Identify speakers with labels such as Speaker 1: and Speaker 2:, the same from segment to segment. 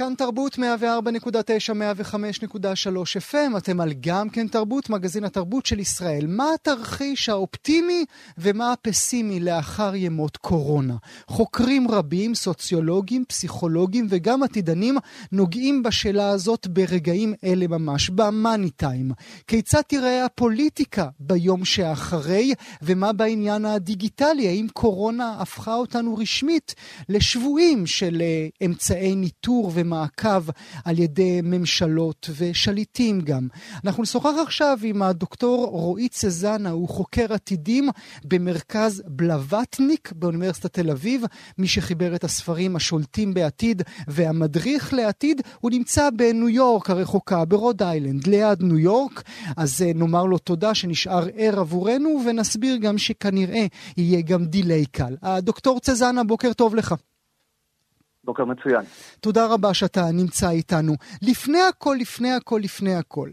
Speaker 1: כאן תרבות 104.9, 105.3 FM, אתם על גם כן תרבות, מגזין התרבות של ישראל. מה התרחיש האופטימי ומה הפסימי לאחר ימות קורונה? חוקרים רבים, סוציולוגים, פסיכולוגים וגם עתידנים נוגעים בשאלה הזאת ברגעים אלה ממש, במאני טיים. כיצד תיראה הפוליטיקה ביום שאחרי, ומה בעניין הדיגיטלי? האם קורונה הפכה אותנו רשמית לשבויים של uh, אמצעי ניטור ומ... מעקב על ידי ממשלות ושליטים גם. אנחנו נשוחח עכשיו עם הדוקטור רועי צזנה, הוא חוקר עתידים במרכז בלווטניק באוניברסיטת תל אביב, מי שחיבר את הספרים השולטים בעתיד והמדריך לעתיד, הוא נמצא בניו יורק הרחוקה, ברוד איילנד, ליד ניו יורק, אז אה, נאמר לו תודה שנשאר ער עבורנו, ונסביר גם שכנראה יהיה גם דיליי קל. הדוקטור צזנה, בוקר טוב לך.
Speaker 2: בוקר מצוין.
Speaker 1: תודה רבה שאתה נמצא איתנו. לפני הכל, לפני הכל, לפני הכל,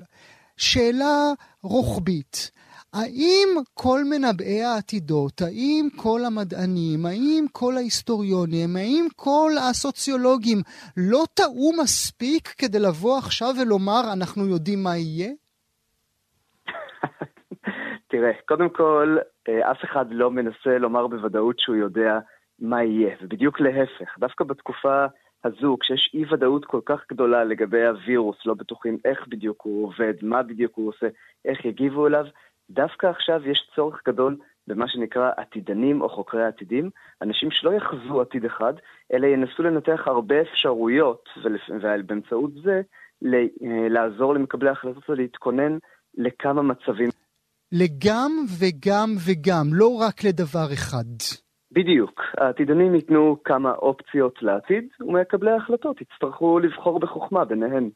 Speaker 1: שאלה רוחבית. האם כל מנבאי העתידות, האם כל המדענים, האם כל ההיסטוריונים, האם כל הסוציולוגים לא טעו מספיק כדי לבוא עכשיו ולומר אנחנו יודעים מה יהיה?
Speaker 2: תראה, קודם כל, אה, אף אחד לא מנסה לומר בוודאות שהוא יודע מה יהיה, ובדיוק להפך, דווקא בתקופה הזו, כשיש אי ודאות כל כך גדולה לגבי הווירוס, לא בטוחים איך בדיוק הוא עובד, מה בדיוק הוא עושה, איך יגיבו אליו, דווקא עכשיו יש צורך גדול במה שנקרא עתידנים או חוקרי עתידים, אנשים שלא יחזו עתיד אחד, אלא ינסו לנתח הרבה אפשרויות, ובאמצעות זה אה, לעזור למקבלי ההחלטות ולהתכונן לכמה מצבים.
Speaker 1: לגם וגם וגם, לא רק לדבר אחד.
Speaker 2: בדיוק. העתידנים ייתנו כמה אופציות לעתיד, ומקבלי ההחלטות יצטרכו לבחור בחוכמה ביניהן.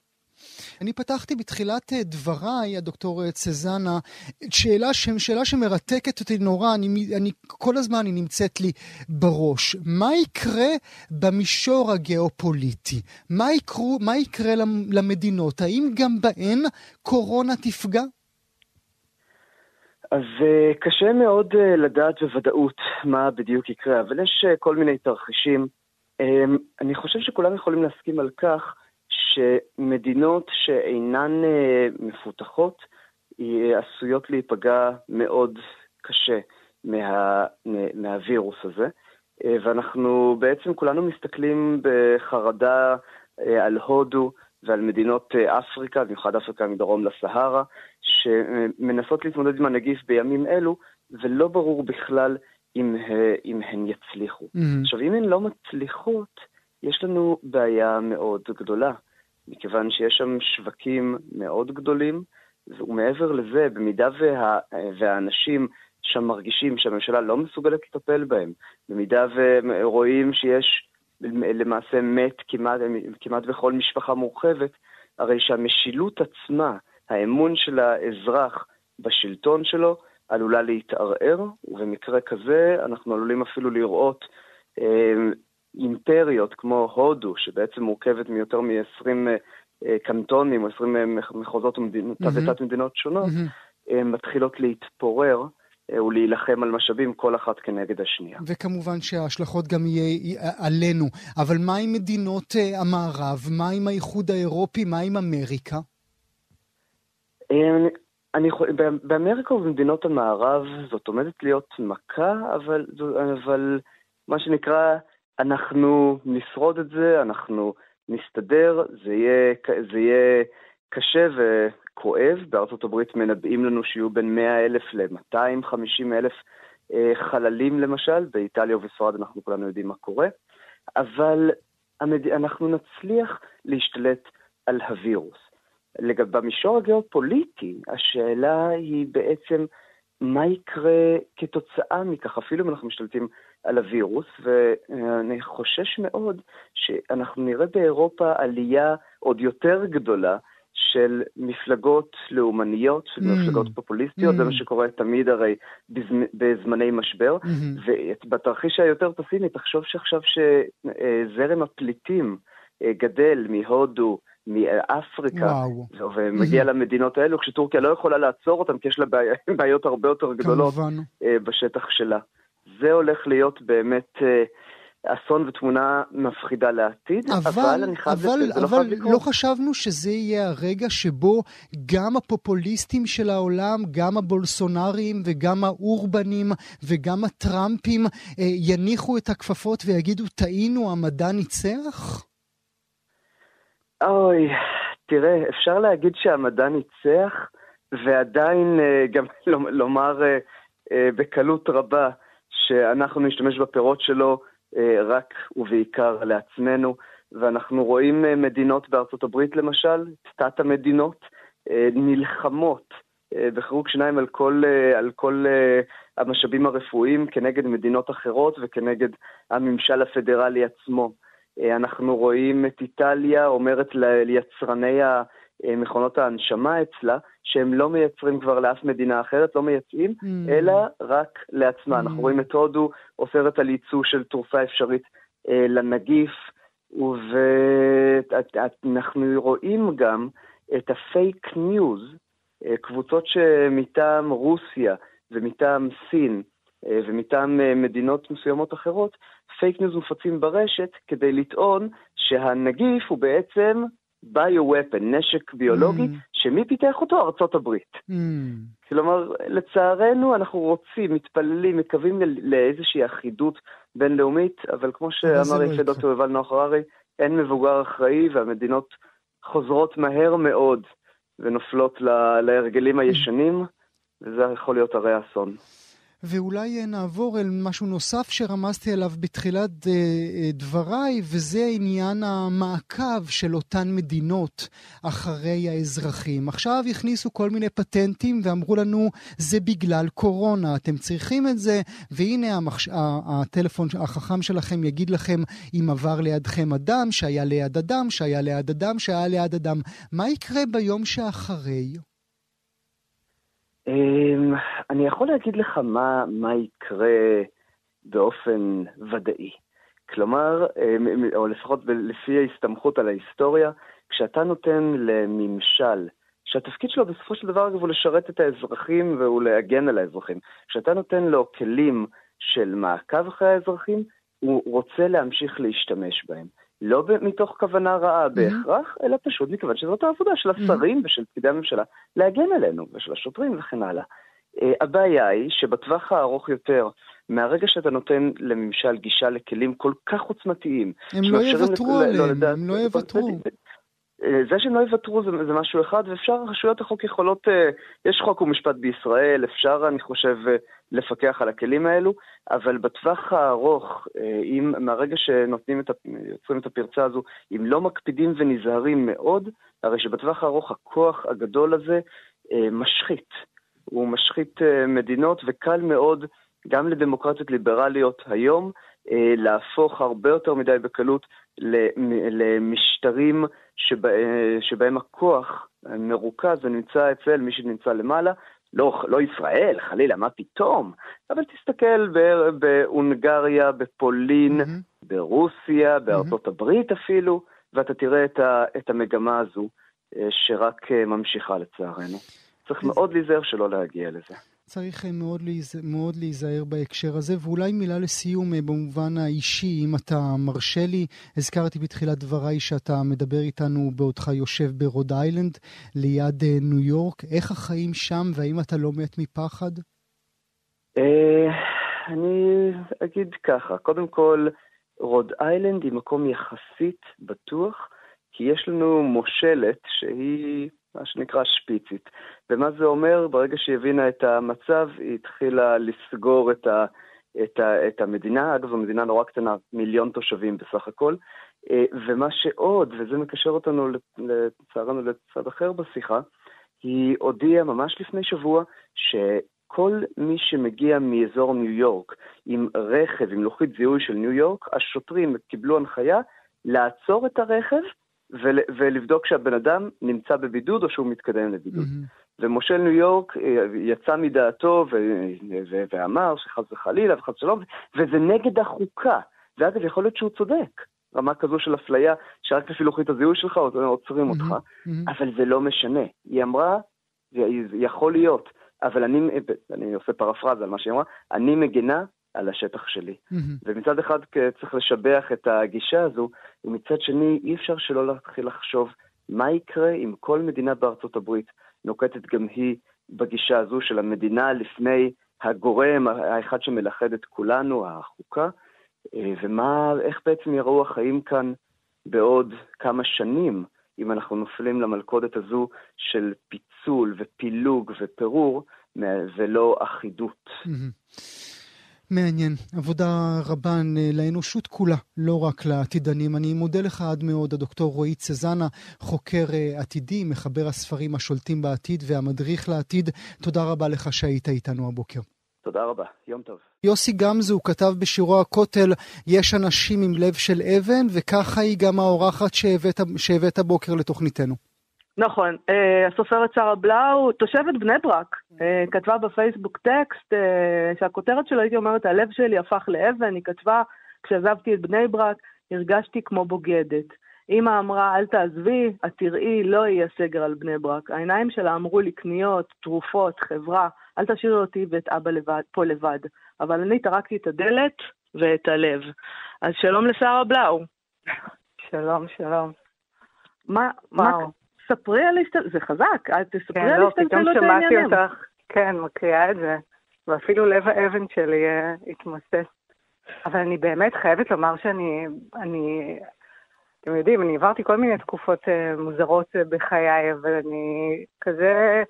Speaker 1: אני פתחתי בתחילת אה, דבריי, הדוקטור אה, צזנה, שאלה, ש... שאלה שמרתקת אותי נורא, אני, אני, כל הזמן היא נמצאת לי בראש. מה יקרה במישור הגיאופוליטי? מה, יקרו, מה יקרה למדינות? האם גם בהן קורונה תפגע?
Speaker 2: אז uh, קשה מאוד uh, לדעת בוודאות מה בדיוק יקרה, אבל יש uh, כל מיני תרחישים. Um, אני חושב שכולם יכולים להסכים על כך שמדינות שאינן מפותחות עשויות להיפגע מאוד קשה מה, מהווירוס הזה, ואנחנו בעצם כולנו מסתכלים בחרדה על הודו ועל מדינות אפריקה, במיוחד אפריקה מדרום לסהרה, שמנסות להתמודד עם הנגיף בימים אלו, ולא ברור בכלל אם, אם הן יצליחו. Mm-hmm. עכשיו, אם הן לא מצליחות, יש לנו בעיה מאוד גדולה, מכיוון שיש שם שווקים מאוד גדולים, ומעבר לזה, במידה וה, והאנשים שם מרגישים שהממשלה לא מסוגלת לטפל בהם, במידה ורואים שיש למעשה מת כמעט, כמעט בכל משפחה מורחבת, הרי שהמשילות עצמה, האמון של האזרח בשלטון שלו עלולה להתערער, ובמקרה כזה אנחנו עלולים אפילו לראות אה, אימפריות כמו הודו, שבעצם מורכבת מיותר מ-20 אה, קנטונים או 20 אה, מחוזות ותת mm-hmm. מדינות שונות, mm-hmm. אה, מתחילות להתפורר. אה, ולהילחם על משאבים כל אחת כנגד השנייה.
Speaker 1: וכמובן שההשלכות גם יהיה עלינו. אבל מה עם מדינות אה, המערב? מה עם האיחוד האירופי? מה עם אמריקה?
Speaker 2: אני, אני, באמריקה ובמדינות המערב זאת עומדת להיות מכה, אבל, אבל מה שנקרא, אנחנו נשרוד את זה, אנחנו נסתדר, זה יהיה, זה יהיה קשה וכואב. בארצות הברית מנבאים לנו שיהיו בין 100 אלף ל-250 אלף חללים למשל, באיטליה ובספרד אנחנו כולנו יודעים מה קורה, אבל המד... אנחנו נצליח להשתלט על הווירוס. במישור הגיאופוליטי, השאלה היא בעצם מה יקרה כתוצאה מכך, אפילו אם אנחנו משתלטים על הווירוס, ואני חושש מאוד שאנחנו נראה באירופה עלייה עוד יותר גדולה של מפלגות לאומניות, של mm. מפלגות פופוליסטיות, mm. זה מה שקורה תמיד הרי בזמ... בזמני משבר. Mm-hmm. ובתרחיש היותר פסימי, תחשוב שעכשיו שזרם הפליטים אה, גדל מהודו, מאפריקה, וואו. ומגיע mm-hmm. למדינות האלו, כשטורקיה לא יכולה לעצור אותם, כי יש לה בעי... בעיות הרבה יותר גדולות כמובן. אה, בשטח שלה. זה הולך להיות באמת... אסון ותמונה מפחידה לעתיד, אבל, אבל אני חייב
Speaker 1: אבל, לצאת, זה לא חייב לקרות. אבל לא חשבנו שזה יהיה הרגע שבו גם הפופוליסטים של העולם, גם הבולסונרים וגם האורבנים וגם הטראמפים אה, יניחו את הכפפות ויגידו, טעינו, המדע ניצח?
Speaker 2: אוי, תראה, אפשר להגיד שהמדע ניצח, ועדיין אה, גם לומר אה, אה, בקלות רבה שאנחנו נשתמש בפירות שלו רק ובעיקר לעצמנו, ואנחנו רואים אה, מדינות בארצות הברית למשל, תת המדינות, אה, נלחמות בחירוק שיניים על כל, על כל המשאבים הרפואיים כנגד מדינות אחרות וכנגד הממשל הפדרלי עצמו. אנחנו רואים את איטליה אומרת ליצרני מכונות ההנשמה אצלה, שהם לא מייצרים כבר לאף מדינה אחרת, לא מייצאים, mm. אלא רק לעצמה. Mm. אנחנו רואים את הודו אוסרת על ייצוא של תרופה אפשרית אה, לנגיף, ואנחנו רואים גם את הפייק ניוז, אה, קבוצות שמטעם רוסיה ומטעם סין אה, ומטעם אה, מדינות מסוימות אחרות, פייק ניוז מופצים ברשת כדי לטעון שהנגיף הוא בעצם ביו-ופן, נשק ביולוגי, mm. שמי פיתח אותו? ארצות הברית. Mm. כלומר, לצערנו אנחנו רוצים, מתפללים, מקווים לאיזושהי אחידות בינלאומית, אבל כמו שאמר יפה דוקטור יובל נוח הררי, אין מבוגר אחראי והמדינות חוזרות מהר מאוד ונופלות להרגלים הישנים, וזה יכול להיות הרי אסון.
Speaker 1: ואולי אה, נעבור אל משהו נוסף שרמזתי עליו בתחילת אה, אה, דבריי, וזה עניין המעקב של אותן מדינות אחרי האזרחים. עכשיו הכניסו כל מיני פטנטים ואמרו לנו, זה בגלל קורונה, אתם צריכים את זה, והנה המחש... הטלפון החכם שלכם יגיד לכם אם עבר לידכם אדם, שהיה ליד אדם, שהיה ליד אדם, שהיה ליד אדם. מה יקרה ביום שאחרי?
Speaker 2: אמ, אני יכול להגיד לך מה, מה יקרה באופן ודאי. כלומר, אמ, או לפחות לפי ההסתמכות על ההיסטוריה, כשאתה נותן לממשל, שהתפקיד שלו בסופו של דבר הוא לשרת את האזרחים והוא להגן על האזרחים, כשאתה נותן לו כלים של מעקב אחרי האזרחים, הוא רוצה להמשיך להשתמש בהם. לא מתוך כוונה רעה mm-hmm. בהכרח, אלא פשוט מכיוון שזאת העבודה של השרים mm-hmm. ושל פקידי הממשלה להגן עלינו, ושל השוטרים וכן הלאה. Uh, הבעיה היא שבטווח הארוך יותר, מהרגע שאתה נותן לממשל גישה לכלים כל כך עוצמתיים,
Speaker 1: הם לא יוותרו עליהם, לא, הם לא יוותרו.
Speaker 2: אה, זה שהם לא יוותרו זה, זה משהו אחד, ואפשר, רשויות החוק יכולות, אה, יש חוק ומשפט בישראל, אפשר, אני חושב, לפקח על הכלים האלו, אבל בטווח הארוך, אה, אם מהרגע שנותנים את, יוצרים את הפרצה הזו, אם לא מקפידים ונזהרים מאוד, הרי שבטווח הארוך הכוח הגדול הזה אה, משחית. הוא משחית אה, מדינות, וקל מאוד גם לדמוקרטיות ליברליות היום להפוך הרבה יותר מדי בקלות למשטרים שבה, שבהם הכוח מרוכז ונמצא אצל מי שנמצא למעלה, לא, לא ישראל, חלילה, מה פתאום? אבל תסתכל בהונגריה, בפולין, mm-hmm. ברוסיה, בארצות mm-hmm. הברית אפילו, ואתה תראה את, ה, את המגמה הזו אה, שרק אה, ממשיכה לצערנו. צריך מאוד להיזהר שלא להגיע לזה.
Speaker 1: צריך אה, מאוד, להיז... מאוד להיזהר בהקשר הזה, ואולי מילה לסיום אה, במובן האישי, אם אתה מרשה לי. הזכרתי בתחילת דבריי שאתה מדבר איתנו בעודך יושב ברוד איילנד, ליד אה, ניו יורק. איך החיים שם, והאם אתה לא מת מפחד?
Speaker 2: אני אגיד ככה, קודם כל, רוד איילנד היא מקום יחסית בטוח, כי יש לנו מושלת שהיא מה שנקרא שפיצית. ומה זה אומר? ברגע שהיא הבינה את המצב, היא התחילה לסגור את, ה, את, ה, את המדינה. אגב, זו מדינה נורא קטנה, מיליון תושבים בסך הכל. אה, ומה שעוד, וזה מקשר אותנו לצערנו לצד אחר בשיחה, היא הודיעה ממש לפני שבוע שכל מי שמגיע מאזור ניו יורק עם רכב, עם לוחית זיהוי של ניו יורק, השוטרים קיבלו הנחיה לעצור את הרכב ול, ולבדוק שהבן אדם נמצא בבידוד או שהוא מתקדם לבידוד. Mm-hmm. ומושל ניו יורק אה, יצא מדעתו ו, ו, ואמר שחס וחלילה וחס ושלום, וזה נגד החוקה. ואגב, יכול להיות שהוא צודק. רמה כזו של אפליה, שרק לפי לוחית הזיהוי שלך עוצרים אותך, mm-hmm. אבל זה לא משנה. היא אמרה, יכול להיות, אבל אני, אני עושה פרפרזה על מה שהיא אמרה, אני מגנה על השטח שלי. Mm-hmm. ומצד אחד צריך לשבח את הגישה הזו, ומצד שני אי אפשר שלא להתחיל לחשוב מה יקרה אם כל מדינה בארצות הברית נוקטת גם היא בגישה הזו של המדינה לפני הגורם האחד שמלכד את כולנו, החוקה, אה, ומה, איך בעצם יראו החיים כאן בעוד כמה שנים, אם אנחנו נופלים למלכודת הזו של פיצול ופילוג ופירור, ולא אחידות.
Speaker 1: מעניין, עבודה רבה לאנושות כולה, לא רק לעתידנים. אני מודה לך עד מאוד, הדוקטור רועי צזנה, חוקר אה, עתידי, מחבר הספרים השולטים בעתיד והמדריך לעתיד. תודה רבה לך שהיית איתנו הבוקר.
Speaker 2: תודה רבה, יום טוב.
Speaker 1: יוסי גמזו כתב בשירו הכותל, יש אנשים עם לב של אבן, וככה היא גם האורחת שהבאת, שהבאת בוקר לתוכניתנו.
Speaker 3: נכון, אה, הסופרת שרה בלאו, תושבת בני ברק, אה, כתבה בפייסבוק טקסט אה, שהכותרת שלו, הייתי אומרת, הלב שלי הפך לאבן, היא כתבה, כשעזבתי את בני ברק, הרגשתי כמו בוגדת. אמא אמרה, אל תעזבי, את תראי, לא יהיה סגר על בני ברק. העיניים שלה אמרו לי קניות, תרופות, חברה, אל תשאירי אותי ואת אבא לבד, פה לבד. אבל אני טרקתי את הדלת ואת הלב. אז שלום לשרה בלאו.
Speaker 4: שלום, שלום.
Speaker 3: מה, וואו. מה, ספרי על הסתלבטות, זה חזק, תספרי כן, על
Speaker 4: לא, הסתלבטות העניינים. כן, לא, פתאום שמעתי אותך, כן, מקריאה את זה, ואפילו לב האבן שלי uh, התמוסס. אבל אני באמת חייבת לומר שאני, אני, אתם יודעים, אני עברתי כל מיני תקופות uh, מוזרות uh, בחיי, אבל אני כזה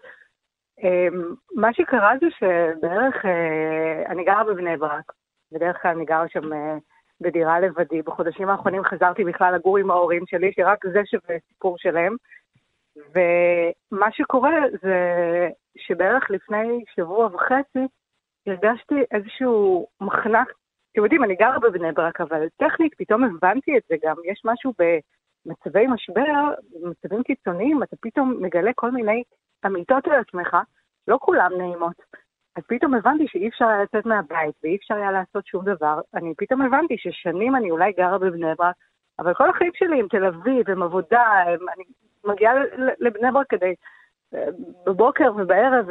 Speaker 4: מה שקרה זה שבערך, אה, אני גרה בבני ברק, בדרך כלל אני גרה שם אה, בדירה לבדי. בחודשים האחרונים חזרתי בכלל לגור עם ההורים שלי, שרק זה שווה סיפור שלהם. ומה שקורה זה שבערך לפני שבוע וחצי הרגשתי איזשהו מחנק. אתם יודעים, אני גרה בבני ברק, אבל טכנית פתאום הבנתי את זה גם. יש משהו במצבי משבר, במצבים קיצוניים, אתה פתאום מגלה כל מיני אמיתות על עצמך, לא כולן נעימות. אז פתאום הבנתי שאי אפשר היה לצאת מהבית ואי אפשר היה לעשות שום דבר. אני פתאום הבנתי ששנים אני אולי גרה בבני ברק, אבל כל החיים שלי עם תל אביב, עם עבודה, אני מגיעה לבני ברק כדי, אה, בבוקר ובערב,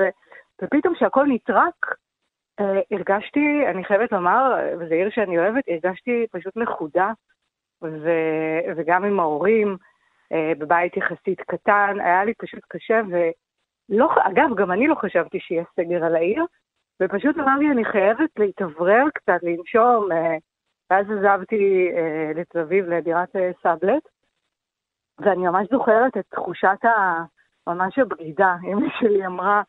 Speaker 4: ופתאום כשהכול נטרק, אה, הרגשתי, אני חייבת לומר, וזו עיר שאני אוהבת, הרגשתי פשוט מחודה, ו, וגם עם ההורים, אה, בבית יחסית קטן, היה לי פשוט קשה, ולא, אגב, גם אני לא חשבתי שיהיה סגר על העיר, ופשוט אמר לי, אני חייבת להתאוורר קצת, לנשום, ואז עזבתי לתל אביב לדירת סאבלט, ואני ממש זוכרת את תחושת ה... ממש הבגידה, אמא שלי אמרה,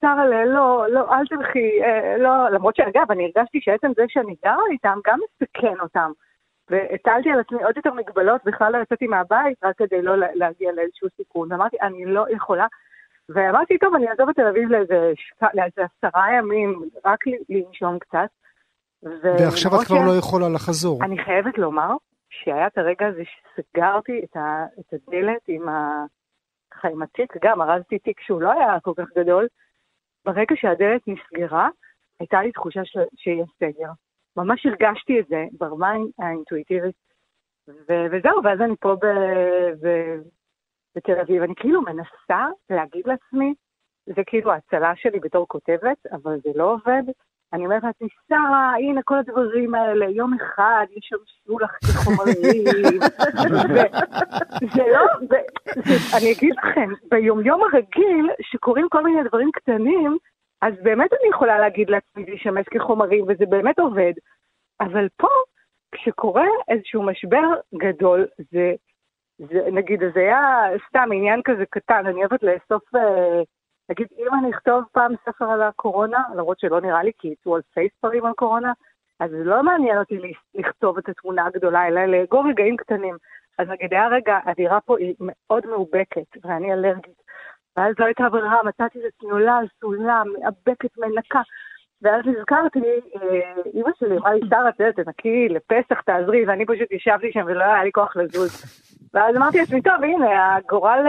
Speaker 4: שרה, לא, לא, אל תלכי, לא, למרות שאגב, אני הרגשתי שעצם זה שאני גרה איתם, גם מסכן אותם. והטלתי על עצמי עוד יותר מגבלות, בכלל לא יצאתי מהבית רק כדי לא להגיע לאיזשהו סיכון. ואמרתי, אני לא יכולה. ואמרתי, טוב, אני אעזוב את תל אביב לאיזה, שק... לאיזה עשרה ימים, רק לנשום קצת.
Speaker 1: ו... ועכשיו את כבר ש... לא יכולה לחזור.
Speaker 4: אני חייבת לומר שהיה את הרגע הזה שסגרתי את, ה... את הדלת עם, ה... עם התיק, גם ארזתי תיק שהוא לא היה כל כך גדול. ברגע שהדלת נסגרה, הייתה לי תחושה ש... שיהיה סגר. ממש הרגשתי את זה ברמה האינטואיטיבית. ו- וזהו, ואז אני פה ב- ב- בתל אביב. אני כאילו מנסה להגיד לעצמי, זה כאילו ההצלה שלי בתור כותבת, אבל זה לא עובד. אני אומרת לעצמי, שרה, הנה כל הדברים האלה, יום אחד יש שם שיעול הכי חומרים. זה לא, אני אגיד לכם, ביומיום הרגיל, שקורים כל מיני דברים קטנים, אז באמת אני יכולה להגיד לעצמי להשתמש כחומרים, וזה באמת עובד. אבל פה, כשקורה איזשהו משבר גדול, זה זה, נגיד, זה היה סתם עניין כזה קטן, אני אוהבת לאסוף, אה, נגיד, אם אני אכתוב פעם ספר על הקורונה, למרות שלא נראה לי, כי יצאו אלפי ספרים על קורונה, אז לא מעניין אותי לכתוב את התמונה הגדולה, אלא לאגור רגעים קטנים. אז נגיד, היה רגע, הדירה פה היא מאוד מאובקת, ואני אלרגית. ואז לא הייתה ברירה, מצאתי איזה תנולה על סולם, מאבקת, מנקה. ואז נזכרתי, אה, אימא שלי אמרה לי, שרה, תנקי לפסח, תעזרי, ואני פשוט ישבתי שם ולא היה לי כוח לזוז. ואז אמרתי לעצמי, טוב, הנה, הגורל...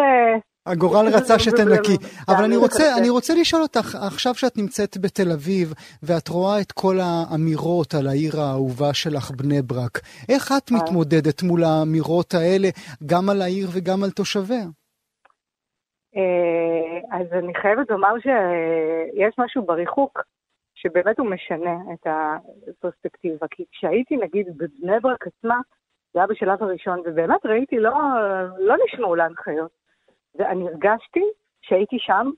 Speaker 4: אה,
Speaker 1: הגורל רצה שתנקי. אבל אני רוצה, אני רוצה לשאול אותך, עכשיו שאת נמצאת בתל אביב, ואת רואה את כל האמירות על העיר האהובה שלך, בני ברק, איך את אה. מתמודדת מול האמירות האלה, גם על העיר וגם על תושביה?
Speaker 4: אז אני חייבת לומר שיש משהו בריחוק שבאמת הוא משנה את הפרספקטיבה. כי כשהייתי, נגיד, בבני ברק עצמה, זה היה בשלב הראשון, ובאמת ראיתי, לא, לא נשמעו להנחיות. ואני הרגשתי שהייתי שם,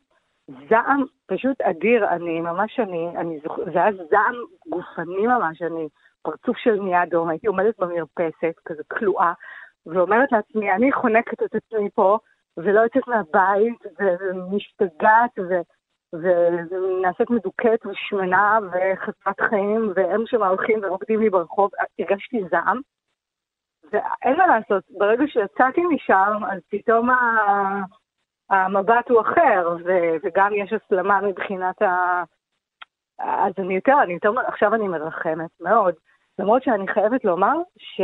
Speaker 4: זעם פשוט אדיר, אני ממש, אני, אני זוכר, זה היה זעם גופני ממש, אני, פרצוף של נהיה אדום, הייתי עומדת במרפסת, כזה כלואה, ואומרת לעצמי, אני חונקת את עצמי פה, ולא יוצאת מהבית, ומשתגעת, ו... ונעשית מדוכאת ושמנה וחסרת חיים, והם שם הולכים ורוקדים לי ברחוב, הרגשתי זעם. ואין מה לעשות, ברגע שיצאתי משם, אז פתאום המבט הוא אחר, ו- וגם יש הסלמה מבחינת ה... אז אני יותר, אני יותר, עכשיו אני מרחמת מאוד. למרות שאני חייבת לומר ש...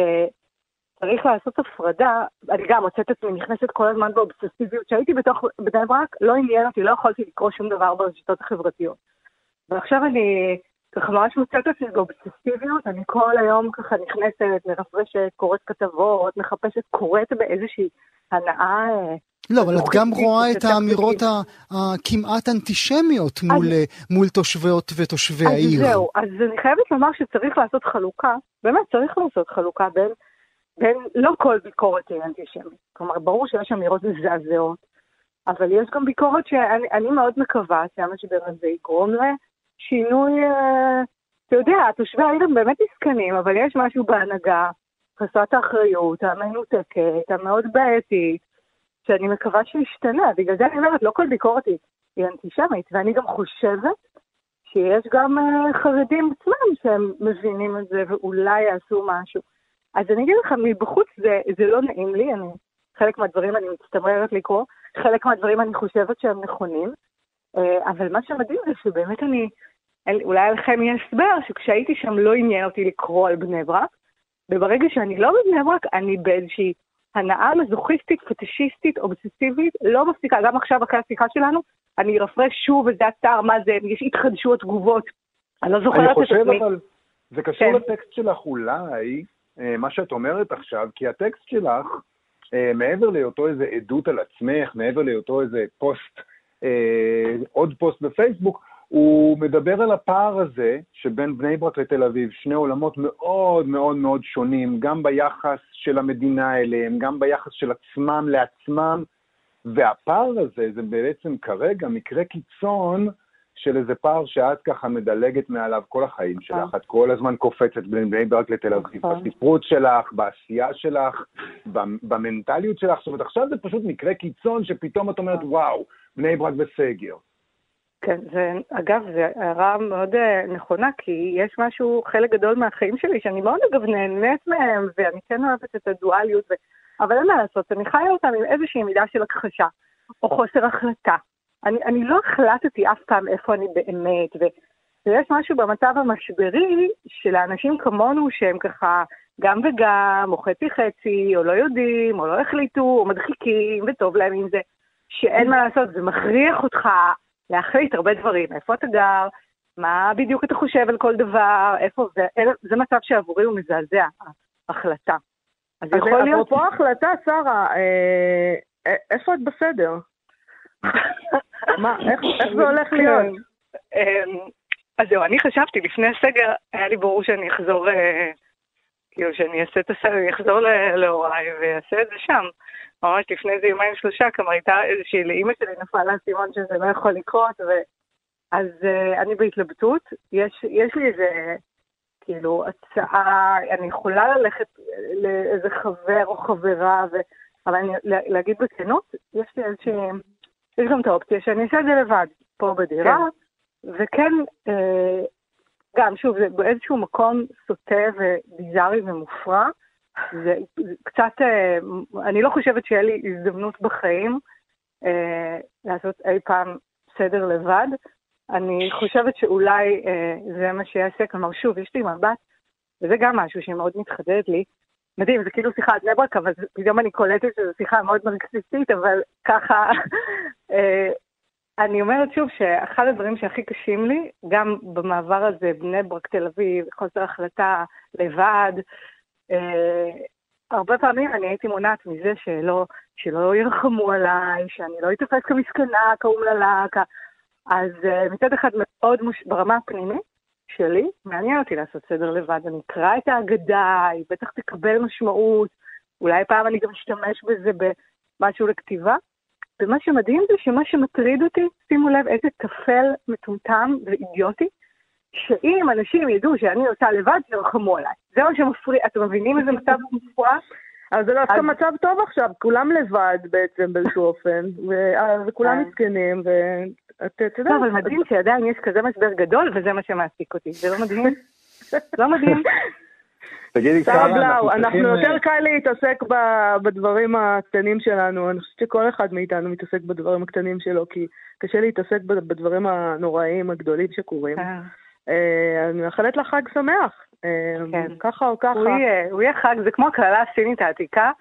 Speaker 4: צריך לעשות הפרדה, אני גם מוצאת את עצמי נכנסת כל הזמן באובססיביות. כשהייתי בתוך בני ברק, לא עניין אותי, לא יכולתי לקרוא שום דבר ברשתות החברתיות. ועכשיו אני ככה ממש מוצאת את עצמי באובססיביות, אני כל היום ככה נכנסת, מרפרשת, קוראת כתבות, מחפשת, קוראת באיזושהי הנאה. אה,
Speaker 1: לא, אבל את גם רואה את האמירות הכמעט אנטישמיות מול, אה, מול תושבות ותושבי העיר.
Speaker 4: אז זהו, אז אני חייבת לומר שצריך לעשות חלוקה, באמת צריך לעשות חלוקה בין בין, לא כל ביקורת היא אנטישמית. כלומר, ברור שיש אמירות מזעזעות, אבל יש גם ביקורת שאני מאוד מקווה שהמשבר הזה יגרום לשינוי, אה, אתה יודע, תושבי העיר הם באמת מסכנים, אבל יש משהו בהנהגה, חסרת האחריות, המנותקת, המאוד בעייתית, שאני מקווה שישתנה. בגלל זה אני אומרת, לא כל ביקורת היא, אנטישמית, ואני גם חושבת שיש גם uh, חרדים עצמם שהם מבינים את זה ואולי יעשו משהו. אז אני אגיד לך, מבחוץ זה, זה לא נעים לי, אני, חלק מהדברים אני מצטמררת לקרוא, חלק מהדברים אני חושבת שהם נכונים, אה, אבל מה שמדהים זה שבאמת אני, אולי לכם יהיה הסבר, שכשהייתי שם לא עניין אותי לקרוא על בני ברק, וברגע שאני לא בבני ברק, אני באיזושהי הנאה מזוכיסטית, פטישיסטית, אובססיבית, לא מפסיקה, גם עכשיו אחרי השיחה שלנו, אני ארפרש שוב את זה אתר, מה זה, יש התחדשו התגובות, אני לא זוכרת את עצמי.
Speaker 5: אני חושב אבל, זה קשור כן. לטקסט שלך אולי, אה, מה שאת אומרת עכשיו, כי הטקסט שלך, אה, מעבר להיותו איזה עדות על עצמך, מעבר להיותו איזה פוסט, אה, עוד פוסט בפייסבוק, הוא מדבר על הפער הזה שבין בני ברק לתל אביב, שני עולמות מאוד מאוד מאוד שונים, גם ביחס של המדינה אליהם, גם ביחס של עצמם לעצמם, והפער הזה זה בעצם כרגע מקרה קיצון של איזה פער שאת ככה מדלגת מעליו כל החיים שלך, נכון. את כל הזמן קופצת בין בני ברק לתל אביב, נכון. בספרות שלך, בעשייה שלך, במנטליות שלך, זאת אומרת, עכשיו זה פשוט מקרה קיצון שפתאום את אומרת, נכון. וואו, בני ברק בסגר.
Speaker 4: כן, זה, אגב, זו הערה מאוד uh, נכונה, כי יש משהו, חלק גדול מהחיים שלי, שאני מאוד אגב נהנית מהם, ואני כן אוהבת את הדואליות, ו... אבל אין מה לעשות, אני חיה אותם עם איזושהי מידה של הכחשה, או חוסר החלטה, אני, אני לא החלטתי אף פעם איפה אני באמת, ו, ויש משהו במצב המשברי של האנשים כמונו שהם ככה גם וגם, או חצי חצי, או לא יודעים, או לא החליטו, או מדחיקים, וטוב להם עם זה, שאין מה לעשות, זה מכריח אותך להחליט הרבה דברים, איפה אתה גר, מה בדיוק אתה חושב על כל דבר, איפה, זה, זה מצב שעבורי הוא מזעזע, ההחלטה.
Speaker 3: אז, אז יכול להיות... אפרופו החלטה, שרה, אה, איפה את בסדר? מה, איך זה הולך להיות?
Speaker 4: אמ, אז זהו, אני חשבתי, לפני הסגר, היה לי ברור שאני אחזור, אה, כאילו שאני אעשה את הסגר, אני אחזור להוריי ואעשה את זה שם. ממש לפני איזה יומיים שלושה, כלומר הייתה איזושהי, לאימא שלי נפל האסימון שזה לא יכול לקרות, ו... אז uh, אני בהתלבטות, יש, יש לי איזה, כאילו, הצעה, אני יכולה ללכת לאיזה חבר או חברה, ו... אבל אני, להגיד בכנות, יש לי איזושהי, יש גם את האופציה שאני אעשה את זה לבד, פה בדירה, כן. וכן, אה, גם, שוב, זה באיזשהו מקום סוטה וביזארי ומופרע. זה, זה קצת, אה, אני לא חושבת שיהיה לי הזדמנות בחיים אה, לעשות אי פעם סדר לבד. אני חושבת שאולי אה, זה מה שיעשה, כלומר, שוב, יש לי מבט, וזה גם משהו שמאוד מתחדד לי. מדהים, זה כאילו שיחה על בני ברק, אבל פתאום אני קולטת שזו שיחה מאוד נרקסיסטית, אבל ככה... אה, אני אומרת שוב שאחד הדברים שהכי קשים לי, גם במעבר הזה, בני ברק, תל אביב, חוסר החלטה, לבד, הרבה פעמים אני הייתי מונעת מזה שלא, שלא ירחמו עליי, שאני לא אתפס כמסכנה, כאומללה, כ... אז uh, מצד אחד מאוד, מוש... ברמה הפנימית שלי, מעניין אותי לעשות סדר לבד. אני אקרא את ההגדה, היא בטח תקבל משמעות, אולי פעם אני גם אשתמש בזה במשהו לכתיבה. ומה שמדהים זה שמה שמטריד אותי, שימו לב איזה טפל מטומטם ואידיוטי, שאם אנשים ידעו שאני עושה לבד, שירחמו עליי. זה מה שמפריע, אתם מבינים איזה מצב מופרע?
Speaker 3: אז זה דווקא מצב טוב עכשיו, כולם לבד בעצם באיזשהו אופן, אה, וכולם כן. מסכנים, ואת יודעת...
Speaker 4: לא, אבל מדהים שעדיין יש כזה משבר גדול, וזה מה שמעסיק אותי. זה לא מדהים? לא מדהים.
Speaker 5: תגידי,
Speaker 3: שרה בלאו, אנחנו יותר אה, קל להתעסק בדברים הקטנים שלנו. אני חושבת שכל אחד מאיתנו מתעסק בדברים הקטנים שלו, כי קשה להתעסק בדברים הנוראיים הגדולים שקורים. אה, אני מאחלת לך חג שמח. אה, כן. ככה או ככה.
Speaker 4: הוא יהיה חג, זה כמו הקללה הסינית העתיקה,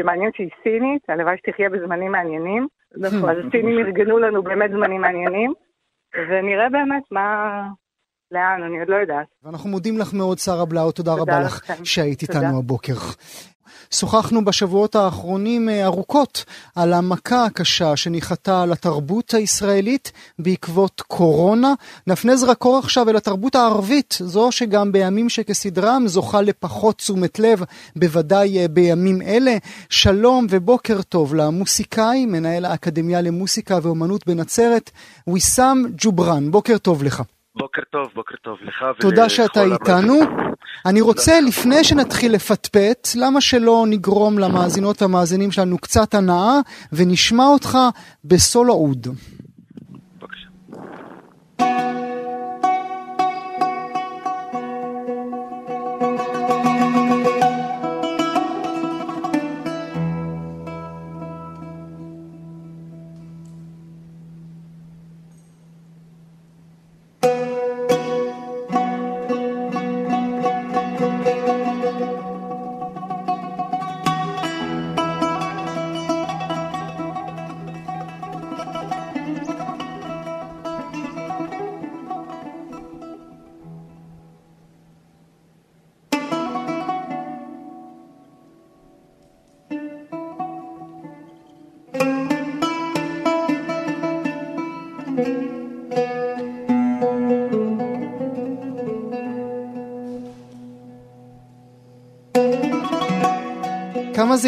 Speaker 4: שמעניין שהיא סינית, הלוואי שתחיה בזמנים מעניינים. נכון. אז הסינים ארגנו לנו באמת זמנים מעניינים, ונראה באמת מה... לאן, אני עוד לא יודעת.
Speaker 1: ואנחנו מודים לך מאוד, שרה בלאו, תודה, תודה רבה לך שהיית איתנו הבוקר. שוחחנו בשבועות האחרונים אה, ארוכות על המכה הקשה שניחתה על התרבות הישראלית בעקבות קורונה. נפנה זרקור עכשיו אל התרבות הערבית, זו שגם בימים שכסדרם זוכה לפחות תשומת לב, בוודאי אה, בימים אלה. שלום ובוקר טוב למוסיקאי, מנהל האקדמיה למוסיקה ואומנות בנצרת, ויסאם ג'ובראן. בוקר טוב לך.
Speaker 6: בוקר טוב, בוקר טוב לך
Speaker 1: תודה שאתה איתנו. אני רוצה, לפני שנתחיל לפטפט, למה שלא נגרום למאזינות והמאזינים שלנו קצת הנאה, ונשמע אותך בסולו אוד.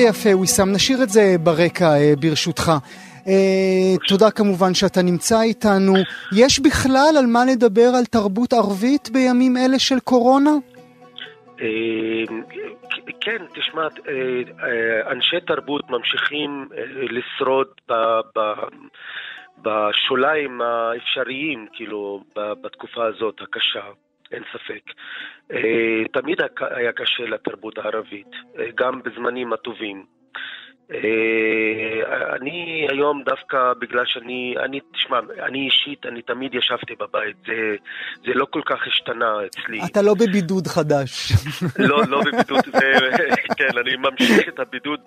Speaker 1: יפה, ויסאם. נשאיר את זה ברקע, אה, ברשותך. Uh, תודה כמובן שאתה נמצא איתנו. יש בכלל על מה לדבר על תרבות ערבית בימים אלה של קורונה?
Speaker 6: כן, תשמע, אנשי תרבות ממשיכים לשרוד בשוליים האפשריים, כאילו, בתקופה הזאת הקשה. אין ספק. אה, תמיד היה קשה לתרבות הערבית, אה, גם בזמנים הטובים. אה, אני היום דווקא בגלל שאני, אני, תשמע, אני אישית, אני תמיד ישבתי בבית, זה, זה לא כל כך השתנה אצלי.
Speaker 1: אתה לא בבידוד חדש.
Speaker 6: לא, לא בבידוד, זה, כן, אני ממשיך את הבידוד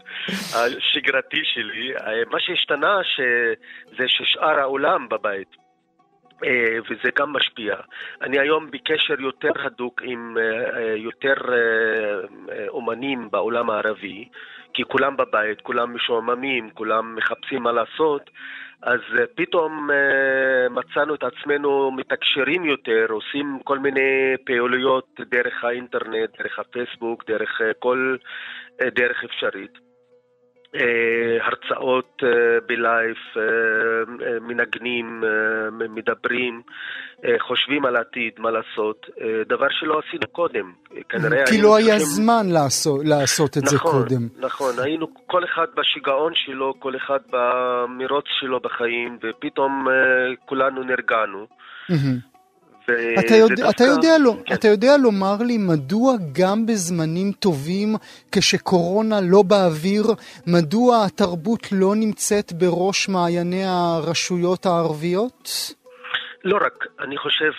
Speaker 6: השגרתי שלי. מה שהשתנה זה ששאר העולם בבית. אה, וזה גם משפיע. אני היום בקשר יותר הדוק עם אה, אה, יותר אומנים בעולם הערבי, כי כולם בבית, כולם משועממים, כולם מחפשים מה לעשות, אז פתאום מצאנו את עצמנו מתקשרים יותר, עושים כל מיני פעילויות דרך האינטרנט, דרך הפייסבוק, דרך כל דרך אפשרית. הרצאות בלייב, מנגנים, מדברים, חושבים על העתיד, מה לעשות, דבר שלא עשינו קודם.
Speaker 1: כנראה כי לא היה זמן לעשות, לעשות את
Speaker 6: נכון,
Speaker 1: זה קודם.
Speaker 6: נכון, היינו כל אחד בשיגעון שלו, כל אחד במרוץ שלו בחיים, ופתאום כולנו נרגענו.
Speaker 1: אתה יודע, אתה, יודע לא, כן. אתה יודע לומר לי מדוע גם בזמנים טובים, כשקורונה לא באוויר, מדוע התרבות לא נמצאת בראש מעייני הרשויות הערביות?
Speaker 6: לא רק, אני חושב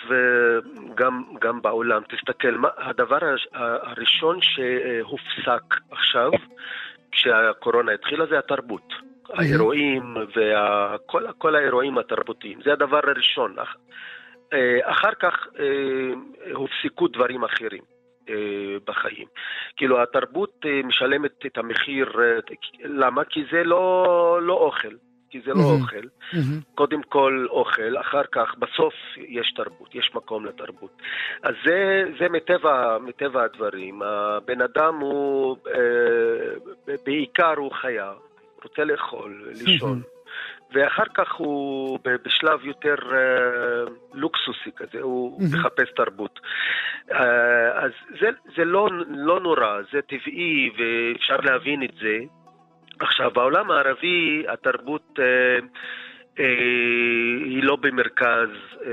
Speaker 6: גם, גם בעולם, תסתכל, מה, הדבר הראשון שהופסק עכשיו, כשהקורונה התחילה, זה התרבות. האירועים וכל האירועים התרבותיים, זה הדבר הראשון. אה, אחר כך אה, הופסקו דברים אחרים. אה, בחיים. כאילו התרבות משלמת את המחיר, למה? כי זה לא, לא אוכל. כי זה לא mm-hmm. אוכל. Mm-hmm. קודם כל אוכל, אחר כך, בסוף יש תרבות, יש מקום לתרבות. אז זה, זה מטבע, מטבע הדברים. הבן אדם הוא, אה, בעיקר הוא חיה, רוצה לאכול, לישון. ואחר כך הוא בשלב יותר uh, לוקסוסי כזה, הוא mm-hmm. מחפש תרבות. Uh, אז זה, זה לא, לא נורא, זה טבעי ואפשר להבין את זה. עכשיו, בעולם הערבי התרבות uh, uh, היא לא במרכז, uh,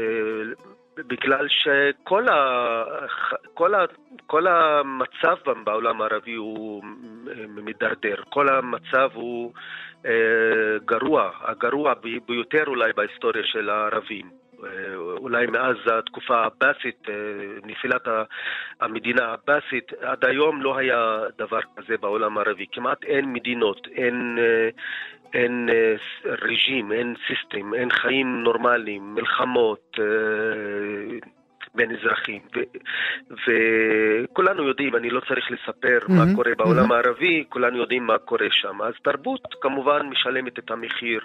Speaker 6: בגלל שכל ה, כל ה, כל המצב בעולם הערבי הוא מידרדר, כל המצב הוא אה, גרוע, הגרוע ביותר אולי בהיסטוריה של הערבים. אה, אולי מאז התקופה העבאסית, אה, נפילת המדינה העבאסית, עד היום לא היה דבר כזה בעולם הערבי. כמעט אין מדינות, אין, אין רג'ים, אין סיסטם, אין חיים נורמליים, מלחמות, בין אזרחים. וכולנו יודעים, אני לא צריך לספר mm-hmm, מה קורה בעולם mm-hmm. הערבי, כולנו יודעים מה קורה שם. אז תרבות כמובן משלמת את המחיר.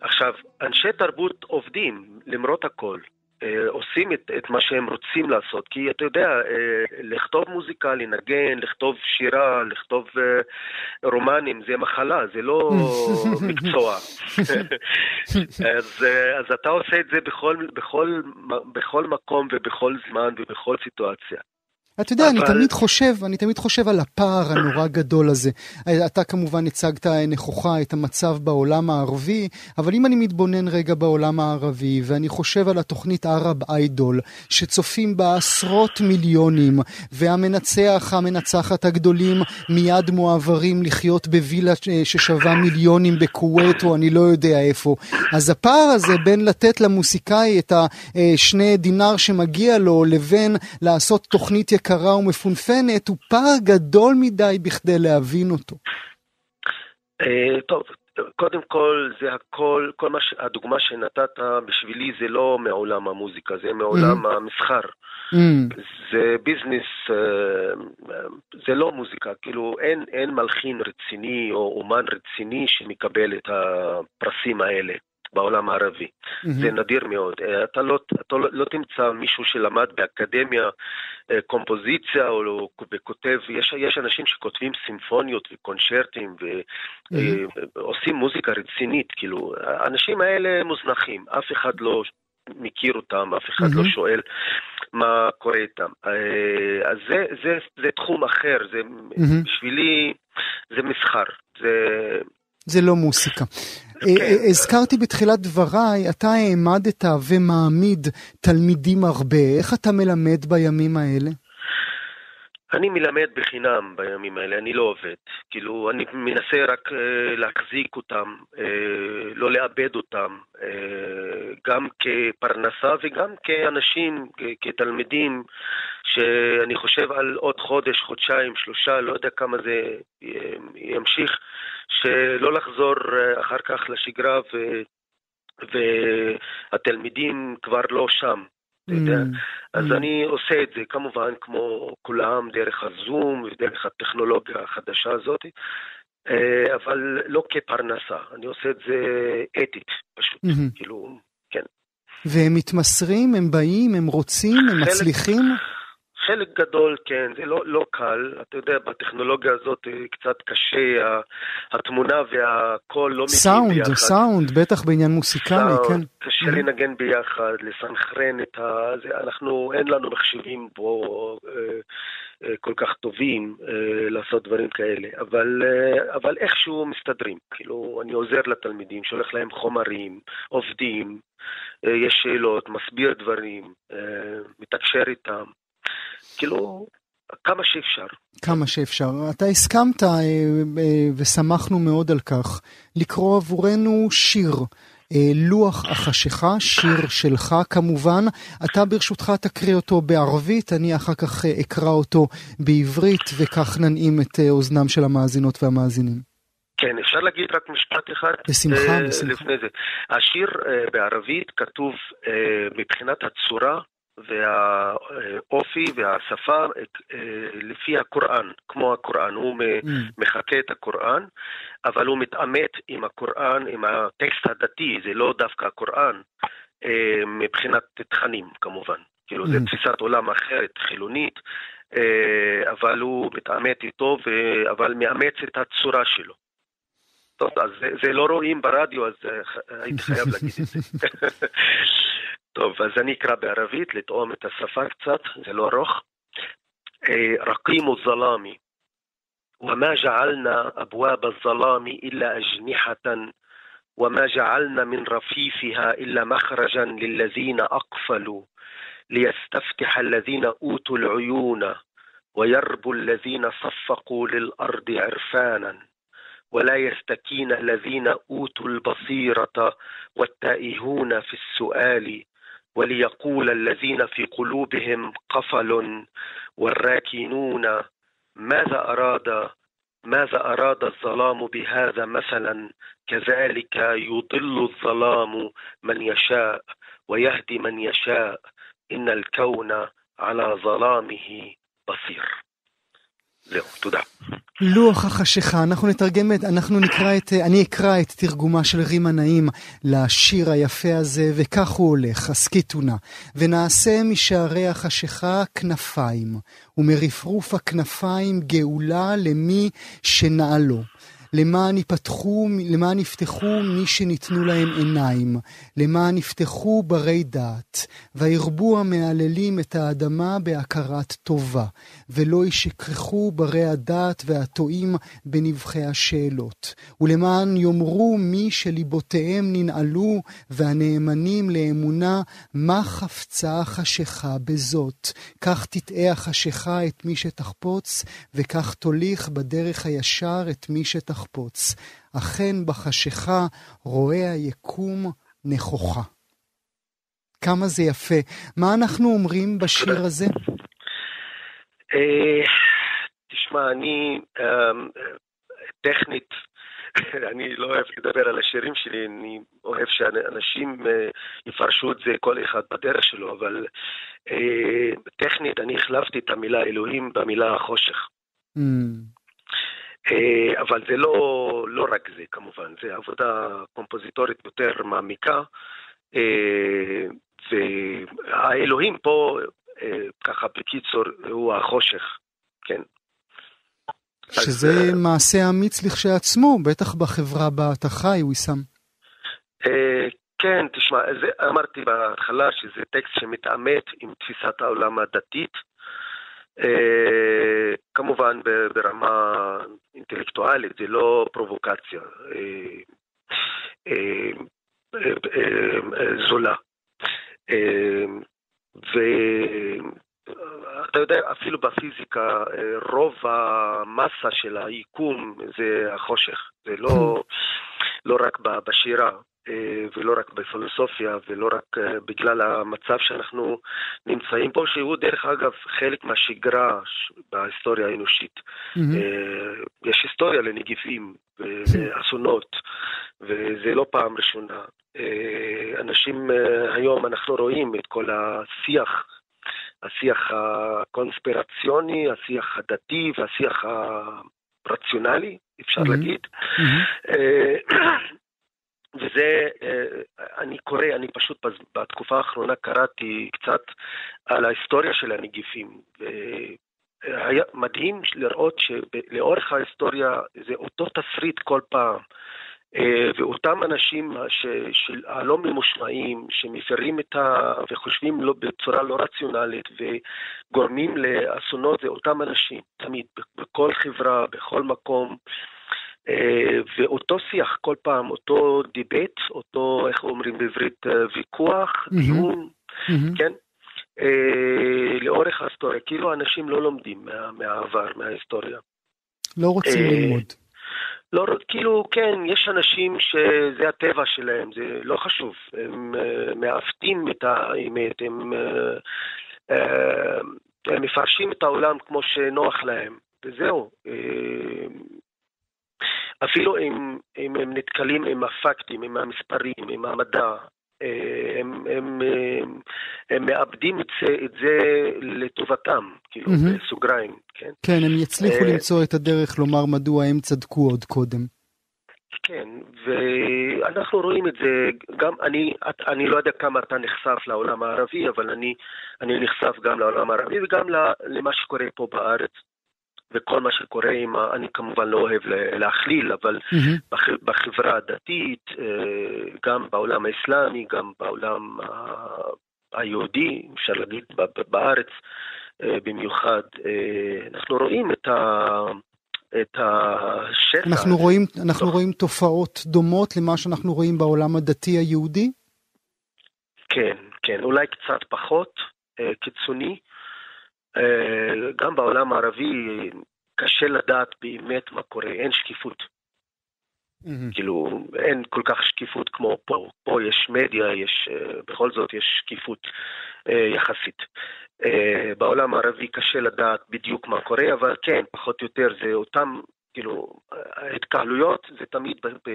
Speaker 6: עכשיו, אנשי תרבות עובדים למרות הכל. אה, עושים את, את מה שהם רוצים לעשות. כי אתה יודע, אה, לכתוב מוזיקה, לנגן, לכתוב שירה, לכתוב אה, רומנים, זה מחלה, זה לא מקצוע. אז, אז אתה עושה את זה בכל, בכל, בכל מקום ובכל זמן ובכל סיטואציה.
Speaker 1: אתה יודע, אבל... אני תמיד חושב, אני תמיד חושב על הפער הנורא גדול הזה. אתה כמובן הצגת נכוחה את המצב בעולם הערבי, אבל אם אני מתבונן רגע בעולם הערבי, ואני חושב על התוכנית ערב איידול, שצופים בה עשרות מיליונים, והמנצח, המנצחת הגדולים מיד מועברים לחיות בווילה ששווה מיליונים בכווית, או אני לא יודע איפה. אז הפער הזה בין לתת למוסיקאי את השני דינר שמגיע לו, לבין לעשות תוכנית יקרה ומפונפנת הוא פער גדול מדי בכדי להבין אותו.
Speaker 6: אה, טוב, קודם כל, זה הכל, כל מה. הדוגמה שנתת בשבילי זה לא מעולם המוזיקה, זה מעולם mm-hmm. המסחר. Mm-hmm. זה ביזנס, אה, זה לא מוזיקה, כאילו אין, אין מלחין רציני או אומן רציני שמקבל את הפרסים האלה. בעולם הערבי. Mm-hmm. זה נדיר מאוד. אה, אתה לא, אתה לא, לא תמצא מישהו שלמד באקדמיה אה, קומפוזיציה או לא, וכותב, יש, יש אנשים שכותבים סימפוניות וקונצ'רטים ועושים mm-hmm. מוזיקה רצינית, כאילו, האנשים האלה מוזנחים, אף אחד לא מכיר אותם, אף אחד mm-hmm. לא שואל מה קורה איתם. אה, אז זה, זה, זה תחום אחר, זה mm-hmm. בשבילי, זה מסחר. זה...
Speaker 1: זה לא מוסיקה. אה, כן. אה, הזכרתי בתחילת דבריי, אתה העמדת ומעמיד תלמידים הרבה. איך אתה מלמד בימים האלה?
Speaker 6: אני מלמד בחינם בימים האלה, אני לא עובד. כאילו, אני מנסה רק uh, להחזיק אותם, uh, לא לאבד אותם, uh, גם כפרנסה וגם כאנשים, כתלמידים, שאני חושב על עוד חודש, חודשיים, שלושה, לא יודע כמה זה ימשיך, שלא לחזור uh, אחר כך לשגרה ו... והתלמידים כבר לא שם. אתה יודע? Mm. אז mm. אני עושה את זה כמובן כמו כולם דרך הזום ודרך הטכנולוגיה החדשה הזאת, אה, אבל לא כפרנסה, אני עושה את זה אתית פשוט, mm-hmm. כאילו, כן.
Speaker 1: והם מתמסרים, הם באים, הם רוצים, הם מצליחים?
Speaker 6: חלק גדול, כן, זה לא, לא קל. אתה יודע, בטכנולוגיה הזאת קצת קשה, התמונה והקול לא
Speaker 1: מגיעים ביחד. סאונד, סאונד, בטח בעניין מוסיקלי, כן.
Speaker 6: קשה mm-hmm. לנגן ביחד, לסנכרן את ה... זה, אנחנו, אין לנו מחשבים פה אה, אה, כל כך טובים אה, לעשות דברים כאלה, אבל, אה, אבל איכשהו מסתדרים. כאילו, אני עוזר לתלמידים, שולח להם חומרים, עובדים, אה, יש שאלות, מסביר דברים, אה, מתקשר איתם. כאילו, כמה שאפשר.
Speaker 1: כמה שאפשר. אתה הסכמת, אה, אה, ושמחנו מאוד על כך, לקרוא עבורנו שיר. אה, לוח החשיכה, שיר שלך כמובן. אתה ברשותך תקריא אותו בערבית, אני אחר כך אקרא אותו בעברית, וכך ננעים את אוזנם של המאזינות והמאזינים.
Speaker 6: כן, אפשר להגיד רק משפט אחד?
Speaker 1: בשמחה, בשמחה.
Speaker 6: לפני זה. השיר בערבית כתוב מבחינת הצורה והאופי והשפה אה, לפי הקוראן, כמו הקוראן. הוא mm. מחקה את הקוראן, אבל הוא מתעמת עם הקוראן, עם הטקסט הדתי, זה לא דווקא הקוראן, אה, מבחינת תכנים כמובן. כאילו, mm. זו תפיסת עולם אחרת, חילונית, אה, אבל הוא מתעמת איתו, אבל מאמץ את הצורה שלו. טוב, אז זה, זה לא רואים ברדיו, אז הייתי חייב להגיד את זה. טוב, אז אני אקרא בערבית, לטעום את השפה קצת, זה לא ארוך. رقيم الظلام وما جعلنا أبواب الظلام إلا أجنحة وما جعلنا من رفيفها إلا مخرجا للذين أقفلوا ليستفتح الذين أوتوا العيون ويربو الذين صفقوا للأرض عرفانا ولا يستكين الذين أوتوا البصيرة والتائهون في السؤال وليقول الذين في قلوبهم قفل والراكنون ماذا أراد ماذا أراد الظلام بهذا مثلا؟ كذلك يضل الظلام من يشاء ويهدي من يشاء. إن الكون على ظلامه بصير. זהו, תודה.
Speaker 1: לוח החשיכה, אנחנו נתרגם את, אנחנו נקרא את, אני אקרא את תרגומה של רימה נעים לשיר היפה הזה, וכך הוא הולך, הסכיתו נא. ונעשה משערי החשיכה כנפיים, ומרפרוף הכנפיים גאולה למי שנעלו. למען יפתחו, למען יפתחו מי שניתנו להם עיניים, למען יפתחו ברי דעת, וירבו המהללים את האדמה בהכרת טובה, ולא ישכחו ברי הדעת והטועים בנבחי השאלות, ולמען יאמרו מי שליבותיהם ננעלו, והנאמנים לאמונה, מה חפצה החשיכה בזאת, כך תטעה החשיכה את מי שתחפוץ, וכך תוליך בדרך הישר את מי שתחפוץ. לחפוץ, אכן בחשיכה רואה היקום נכוחה. כמה זה יפה. מה אנחנו אומרים בשיר הזה?
Speaker 6: אה, תשמע, אני אמ, טכנית, אני לא אוהב לדבר על השירים שלי, אני אוהב שאנשים אה, יפרשו את זה כל אחד בדרך שלו, אבל אה, טכנית אני החלפתי את המילה אלוהים במילה חושך. Mm. אה, אבל זה לא, לא רק זה כמובן, זה עבודה קומפוזיטורית יותר מעמיקה, אה, והאלוהים פה, אה, ככה בקיצור, הוא החושך, כן.
Speaker 1: שזה אז, מעשה אמיץ לכשעצמו, בטח בחברה בה אתה חי, ויסאם.
Speaker 6: כן, תשמע, זה, אמרתי בהתחלה שזה טקסט שמתעמת עם תפיסת העולם הדתית. אה, כמובן ברמה אינטלקטואלית, זה לא פרובוקציה אה, אה, זולה. ואתה יודע, אפילו בפיזיקה, רוב המסה של היקום זה החושך, זה לא, לא רק בשירה. אה, ולא רק בפילוסופיה, ולא רק אה, בגלל המצב שאנחנו נמצאים פה, שהוא דרך אגב חלק מהשגרה בהיסטוריה האנושית. Mm-hmm. יש היסטוריה לנגיפים ואסונות, וזה לא פעם ראשונה. אנשים, היום אנחנו רואים את כל השיח, השיח הקונספירציוני, השיח הדתי והשיח הרציונלי, אפשר mm-hmm. להגיד. Mm-hmm. וזה, אה, אני קורא, אני פשוט בתקופה האחרונה קראתי קצת על ההיסטוריה של הנגיפים. והיה מדהים לראות שלאורך ההיסטוריה זה אותו תפריט כל פעם. אה, ואותם אנשים הלא ממושמעים, שמפרים את ה... וחושבים לא, בצורה לא רציונלית וגורמים לאסונות, זה אותם אנשים, תמיד, בכל חברה, בכל מקום. אה, ואותו שיח כל פעם, אותו debate, אותו, איך אומרים בעברית, אה, ויכוח, דיון, mm-hmm. כן? לאורך ההיסטוריה, כאילו אנשים לא לומדים מה, מהעבר, מההיסטוריה.
Speaker 1: לא רוצים ללמוד.
Speaker 6: לא, כאילו, כן, יש אנשים שזה הטבע שלהם, זה לא חשוב. הם uh, מעוותים את האמת, הם, uh, uh, הם מפרשים את העולם כמו שנוח להם, וזהו. Uh, אפילו אם, אם הם נתקלים עם הפקטים, עם המספרים, עם המדע, הם, הם, הם, הם מאבדים את זה, את זה לטובתם, כאילו, mm-hmm. בסוגריים, כן?
Speaker 1: כן, הם יצליחו למצוא את הדרך לומר מדוע הם צדקו עוד קודם.
Speaker 6: כן, ואנחנו רואים את זה, גם אני, אני לא יודע כמה אתה נחשף לעולם הערבי, אבל אני, אני נחשף גם לעולם הערבי וגם למה שקורה פה בארץ. וכל מה שקורה עם, אני כמובן לא אוהב להכליל, אבל mm-hmm. בחברה הדתית, אה, גם בעולם האסלאמי, גם בעולם היהודי, אפשר להגיד בארץ אה, במיוחד, אה, אנחנו רואים את ה... את השטח.
Speaker 1: אנחנו רואים, אנחנו רואים תופעות דומות למה שאנחנו רואים בעולם הדתי היהודי?
Speaker 6: כן, כן, אולי קצת פחות קיצוני. אה, גם בעולם הערבי קשה לדעת באמת מה קורה, אין שקיפות. Mm-hmm. כאילו, אין כל כך שקיפות כמו פה. פה יש מדיה, יש, אה, בכל זאת יש שקיפות אה, יחסית. בעולם הערבי קשה לדעת בדיוק מה קורה, אבל כן, פחות או יותר זה אותם, כאילו, ההתקהלויות זה תמיד ב, ב,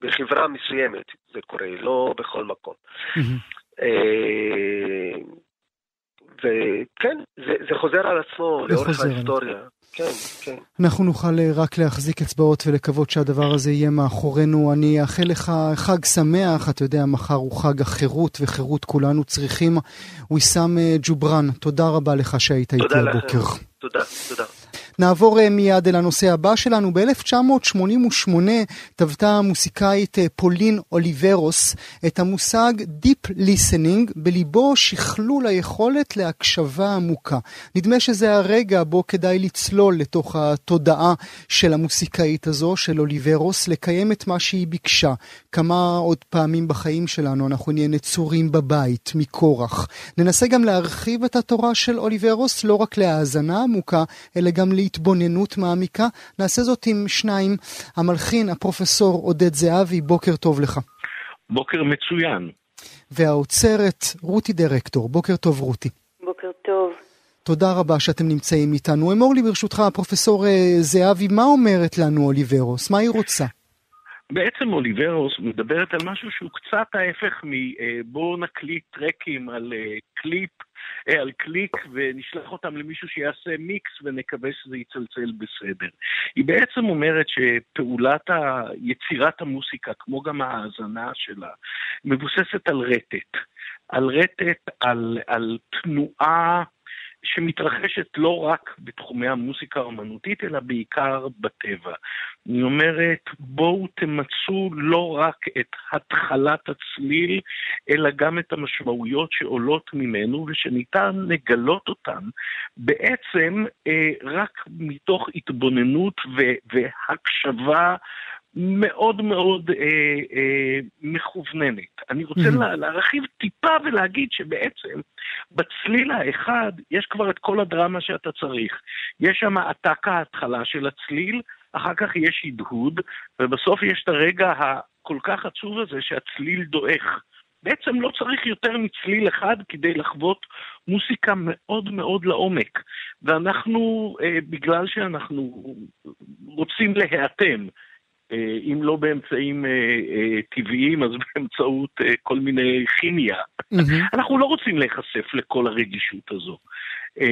Speaker 6: בחברה מסוימת זה קורה, לא בכל מקום. Mm-hmm זה, זה חוזר על עצמו לאורך ההיסטוריה. כן, כן.
Speaker 1: אנחנו נוכל אה, רק להחזיק אצבעות ולקוות שהדבר הזה יהיה מאחורינו. אני אאחל לך חג שמח, אתה יודע, מחר הוא חג החירות, וחירות כולנו צריכים. ויסאם אה, ג'ובראן, תודה רבה לך שהיית איתי הבוקר.
Speaker 6: תודה, תודה.
Speaker 1: נעבור אה, מיד אל הנושא הבא שלנו. ב-1988 טבתה המוסיקאית אה, פולין אוליברוס את המושג Deep Listening, בליבו שכלול היכולת להקשבה עמוקה. נדמה שזה הרגע בו כדאי לצלול לתוך התודעה של המוסיקאית הזו, של אוליברוס, לקיים את מה שהיא ביקשה. כמה עוד פעמים בחיים שלנו אנחנו נהיה נצורים בבית, מקורח. ננסה גם להרחיב את התורה של אוליברוס, לא רק להאזנה עמוקה, אלא גם להתבוננות מעמיקה. נעשה זאת עם שניים, המלחין, הפרופסור עודד זהבי, בוקר טוב לך.
Speaker 7: בוקר מצוין.
Speaker 1: והאוצרת, רותי דירקטור, בוקר טוב רותי.
Speaker 8: בוקר טוב.
Speaker 1: תודה רבה שאתם נמצאים איתנו. אמור לי ברשותך, פרופסור אה, זהבי, מה אומרת לנו אוליברוס? מה היא רוצה?
Speaker 7: בעצם אוליברוס מדברת על משהו שהוא קצת ההפך מבואו אה, נקליט טרקים על אה, קליפ על קליק ונשלח אותם למישהו שיעשה מיקס ונקווה שזה יצלצל בסדר. היא בעצם אומרת שפעולת יצירת המוסיקה, כמו גם ההאזנה שלה, מבוססת על רטט. על רטט, על, על תנועה שמתרחשת לא רק בתחומי המוסיקה האומנותית, אלא בעיקר בטבע. היא אומרת, בואו תמצו לא רק את התחלת הצליל, אלא גם את המשמעויות שעולות ממנו, ושניתן לגלות אותן בעצם אה, רק מתוך התבוננות והקשבה מאוד מאוד אה, אה, מכווננת. אני רוצה mm-hmm. להרחיב טיפה ולהגיד שבעצם בצליל האחד יש כבר את כל הדרמה שאתה צריך. יש שם עתק ההתחלה של הצליל, אחר כך יש הדהוד, ובסוף יש את הרגע הכל כך עצוב הזה שהצליל דועך. בעצם לא צריך יותר מצליל אחד כדי לחוות מוסיקה מאוד מאוד לעומק. ואנחנו, אה, בגלל שאנחנו רוצים להיאטם, אם לא באמצעים אה, אה, טבעיים, אז באמצעות כל מיני כימיה. Mm-hmm. אנחנו לא רוצים להיחשף לכל הרגישות הזו. אה,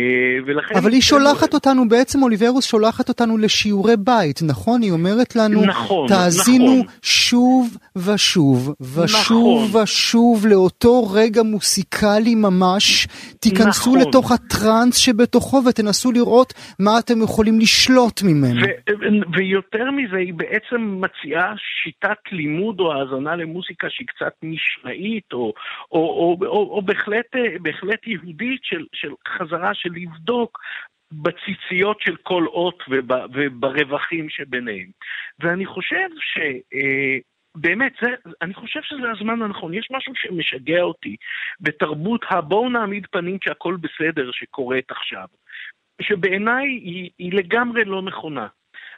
Speaker 7: ולכן...
Speaker 1: אבל היא שולחת אותנו, בעצם אוליברוס שולחת אותנו לשיעורי בית, נכון? היא אומרת לנו,
Speaker 7: נכון,
Speaker 1: תאזינו
Speaker 7: נכון.
Speaker 1: שוב ושוב, ושוב
Speaker 7: נכון.
Speaker 1: ושוב לאותו רגע מוסיקלי ממש, תיכנסו
Speaker 7: נכון.
Speaker 1: לתוך הטראנס שבתוכו ותנסו לראות מה אתם יכולים לשלוט ממנו.
Speaker 7: ו- ויותר מזה, היא בעצם מציעה שיטת לימוד או האזנה למוזיקה שהיא קצת משנאית, או, או, או, או, או בהחלט, אה, בהחלט יהודית של, של חזרה של לבדוק בציציות של כל אות וב, וברווחים שביניהם. ואני חושב ש... אה, באמת, זה, אני חושב שזה הזמן הנכון. יש משהו שמשגע אותי בתרבות הבואו נעמיד פנים שהכל בסדר שקורית עכשיו, שבעיניי היא, היא לגמרי לא נכונה.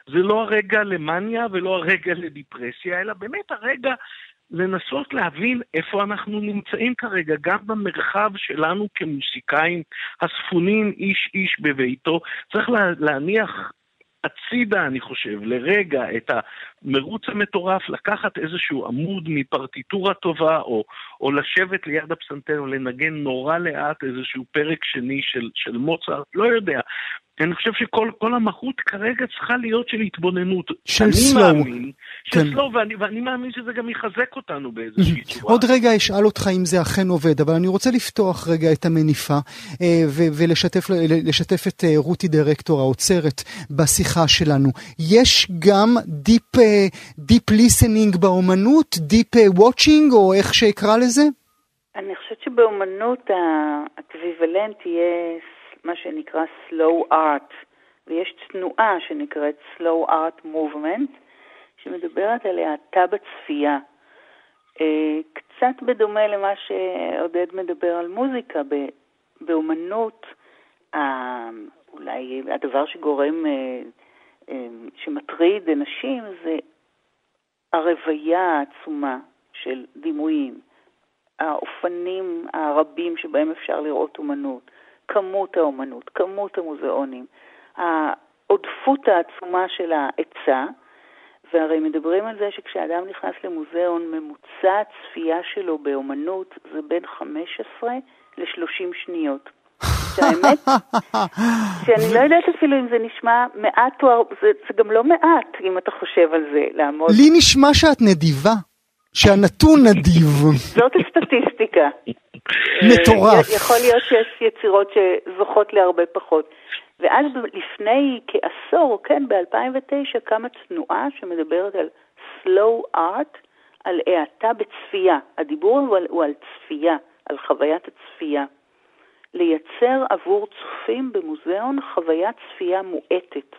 Speaker 7: זה לא הרגע למאניה ולא הרגע לדיפרסיה, אלא באמת הרגע לנסות להבין איפה אנחנו נמצאים כרגע, גם במרחב שלנו כמוסיקאים הספונים איש איש בביתו. צריך לה, להניח הצידה, אני חושב, לרגע את המרוץ המטורף, לקחת איזשהו עמוד מפרטיטורה טובה, או, או לשבת ליד הפסנתר ולנגן נורא לאט איזשהו פרק שני של, של מוצרט, לא יודע. אני חושב שכל המהות כרגע צריכה להיות של התבוננות.
Speaker 1: של
Speaker 7: אני
Speaker 1: סלואו.
Speaker 7: מאמין, של
Speaker 1: כן.
Speaker 7: סלואו, ואני, ואני מאמין שזה גם יחזק אותנו באיזושהי צורה.
Speaker 1: עוד רגע אשאל אותך אם זה אכן עובד, אבל אני רוצה לפתוח רגע את המניפה אה, ולשתף את אה, רותי דירקטור האוצרת בשיחה שלנו. יש גם deep, deep listening באומנות, deep watching, או איך שאקרא לזה?
Speaker 8: אני חושבת שבאומנות ה equivalent יהיה מה שנקרא slow art, ויש תנועה שנקראת slow art movement, שמדברת על האטה בצפייה. אה, קצת בדומה למה שעודד מדבר על מוזיקה, באומנות, אולי הדבר שגורם, אה, אה, שמטריד אנשים זה הרוויה העצומה של דימויים, האופנים הרבים שבהם אפשר לראות אומנות, כמות האומנות, כמות המוזיאונים, העודפות העצומה של ההיצע, והרי מדברים על זה שכשאדם נכנס למוזיאון, ממוצע הצפייה שלו באומנות זה בין 15 ל-30 שניות. שהאמת, שאני לא יודעת אפילו אם זה נשמע מעט או זה, זה גם לא מעט אם אתה חושב על זה, לעמוד.
Speaker 1: לי נשמע שאת נדיבה, שהנתון נדיב.
Speaker 8: זאת הסטטיסטיקה.
Speaker 1: מטורף.
Speaker 8: יכול להיות שיש יצירות שזוכות להרבה פחות. ואז לפני כעשור, כן, ב-2009, קמה תנועה שמדברת על slow art, על האטה בצפייה. הדיבור הוא על, הוא על צפייה, על חוויית הצפייה. לייצר עבור צופים במוזיאון חוויית צפייה מואטת.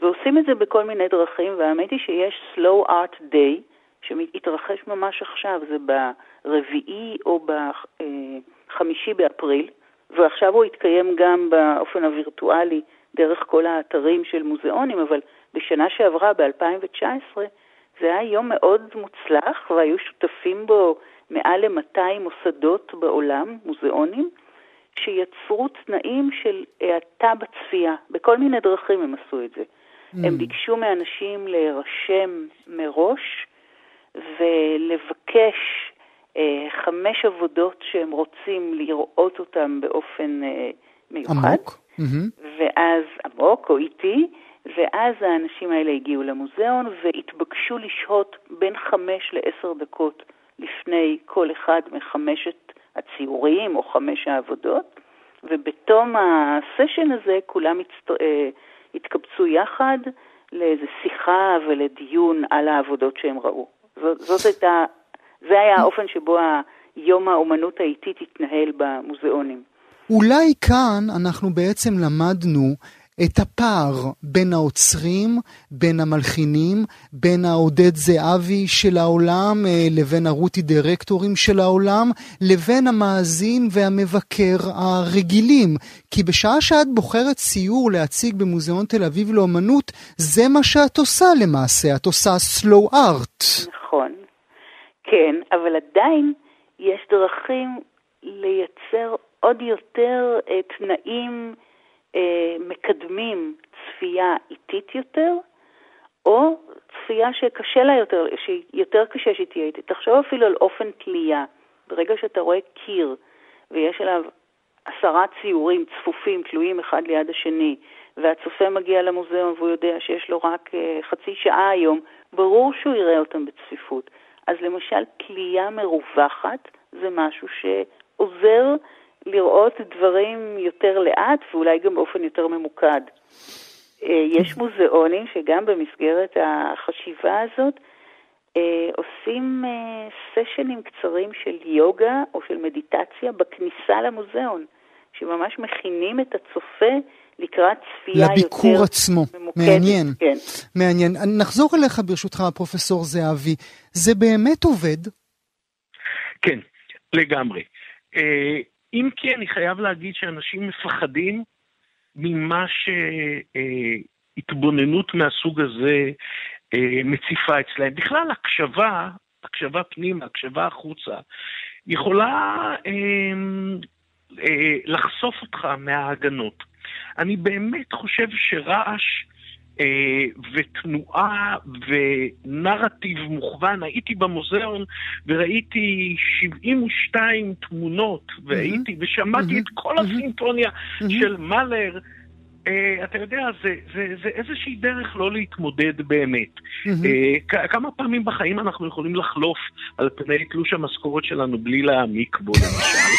Speaker 8: ועושים את זה בכל מיני דרכים, והאמת היא שיש slow art day, שמתרחש ממש עכשיו, זה ברביעי או בחמישי באפריל, ועכשיו הוא יתקיים גם באופן הווירטואלי דרך כל האתרים של מוזיאונים, אבל בשנה שעברה, ב-2019, זה היה יום מאוד מוצלח, והיו שותפים בו מעל ל-200 מוסדות בעולם, מוזיאונים, שיצרו תנאים של האטה בצפייה. בכל מיני דרכים הם עשו את זה.
Speaker 1: Mm.
Speaker 8: הם ביקשו מאנשים להירשם מראש ולבקש אה, חמש עבודות שהם רוצים לראות אותן באופן אה, מיוחד.
Speaker 1: עמוק. מהמם.
Speaker 8: ואז, עמוק או איטי, ואז האנשים האלה הגיעו למוזיאון והתבקשו לשהות בין חמש לעשר דקות לפני כל אחד מחמשת הציורים או חמש העבודות, ובתום הסשן הזה כולם. אה, התקבצו יחד לאיזו שיחה ולדיון על העבודות שהם ראו. זאת הייתה, זה היה האופן שבו יום האומנות האיטית התנהל במוזיאונים.
Speaker 1: אולי כאן אנחנו בעצם למדנו את הפער בין האוצרים, בין המלחינים, בין העודד זהבי של העולם אה, לבין הרותי דירקטורים של העולם, לבין המאזין והמבקר הרגילים. כי בשעה שאת בוחרת סיור להציג במוזיאון תל אביב לאומנות, זה מה שאת עושה למעשה, את עושה slow art.
Speaker 8: נכון, כן, אבל עדיין יש דרכים לייצר עוד יותר אה, תנאים מקדמים צפייה איטית יותר, או צפייה שקשה לה יותר, שיותר קשה שהיא תהיה איטית. תחשוב אפילו על אופן תלייה. ברגע שאתה רואה קיר ויש עליו עשרה ציורים צפופים, תלויים אחד ליד השני, והצופה מגיע למוזיאון והוא יודע שיש לו רק uh, חצי שעה היום, ברור שהוא יראה אותם בצפיפות. אז למשל, תלייה מרווחת זה משהו שעוזר לראות דברים יותר לאט ואולי גם באופן יותר ממוקד. Uh, יש מוזיאונים שגם במסגרת החשיבה הזאת אה, עושים אה, סשנים קצרים של יוגה או של מדיטציה בכניסה למוזיאון, שממש מכינים את הצופה לקראת צפייה
Speaker 1: לביקור
Speaker 8: יותר
Speaker 1: עצמו.
Speaker 8: ממוקדת.
Speaker 1: מעניין.
Speaker 8: כן.
Speaker 1: מעניין. נחזור אליך ברשותך, פרופסור זהבי. זה באמת עובד?
Speaker 7: כן, לגמרי. אם כי אני חייב להגיד שאנשים מפחדים ממה שהתבוננות מהסוג הזה אה, מציפה אצלהם. בכלל, הקשבה, הקשבה פנימה, הקשבה החוצה, יכולה אה, אה, לחשוף אותך מההגנות. אני באמת חושב שרעש ותנועה ונרטיב מוכוון, הייתי במוזיאון וראיתי 72 תמונות, והייתי ושמעתי את כל הסימפוניה של מאלר. Uh, אתה יודע, זה, זה, זה איזושהי דרך לא להתמודד באמת. Mm-hmm. Uh, כמה פעמים בחיים אנחנו יכולים לחלוף על פני תלוש המשכורת שלנו בלי להעמיק בו, למשל.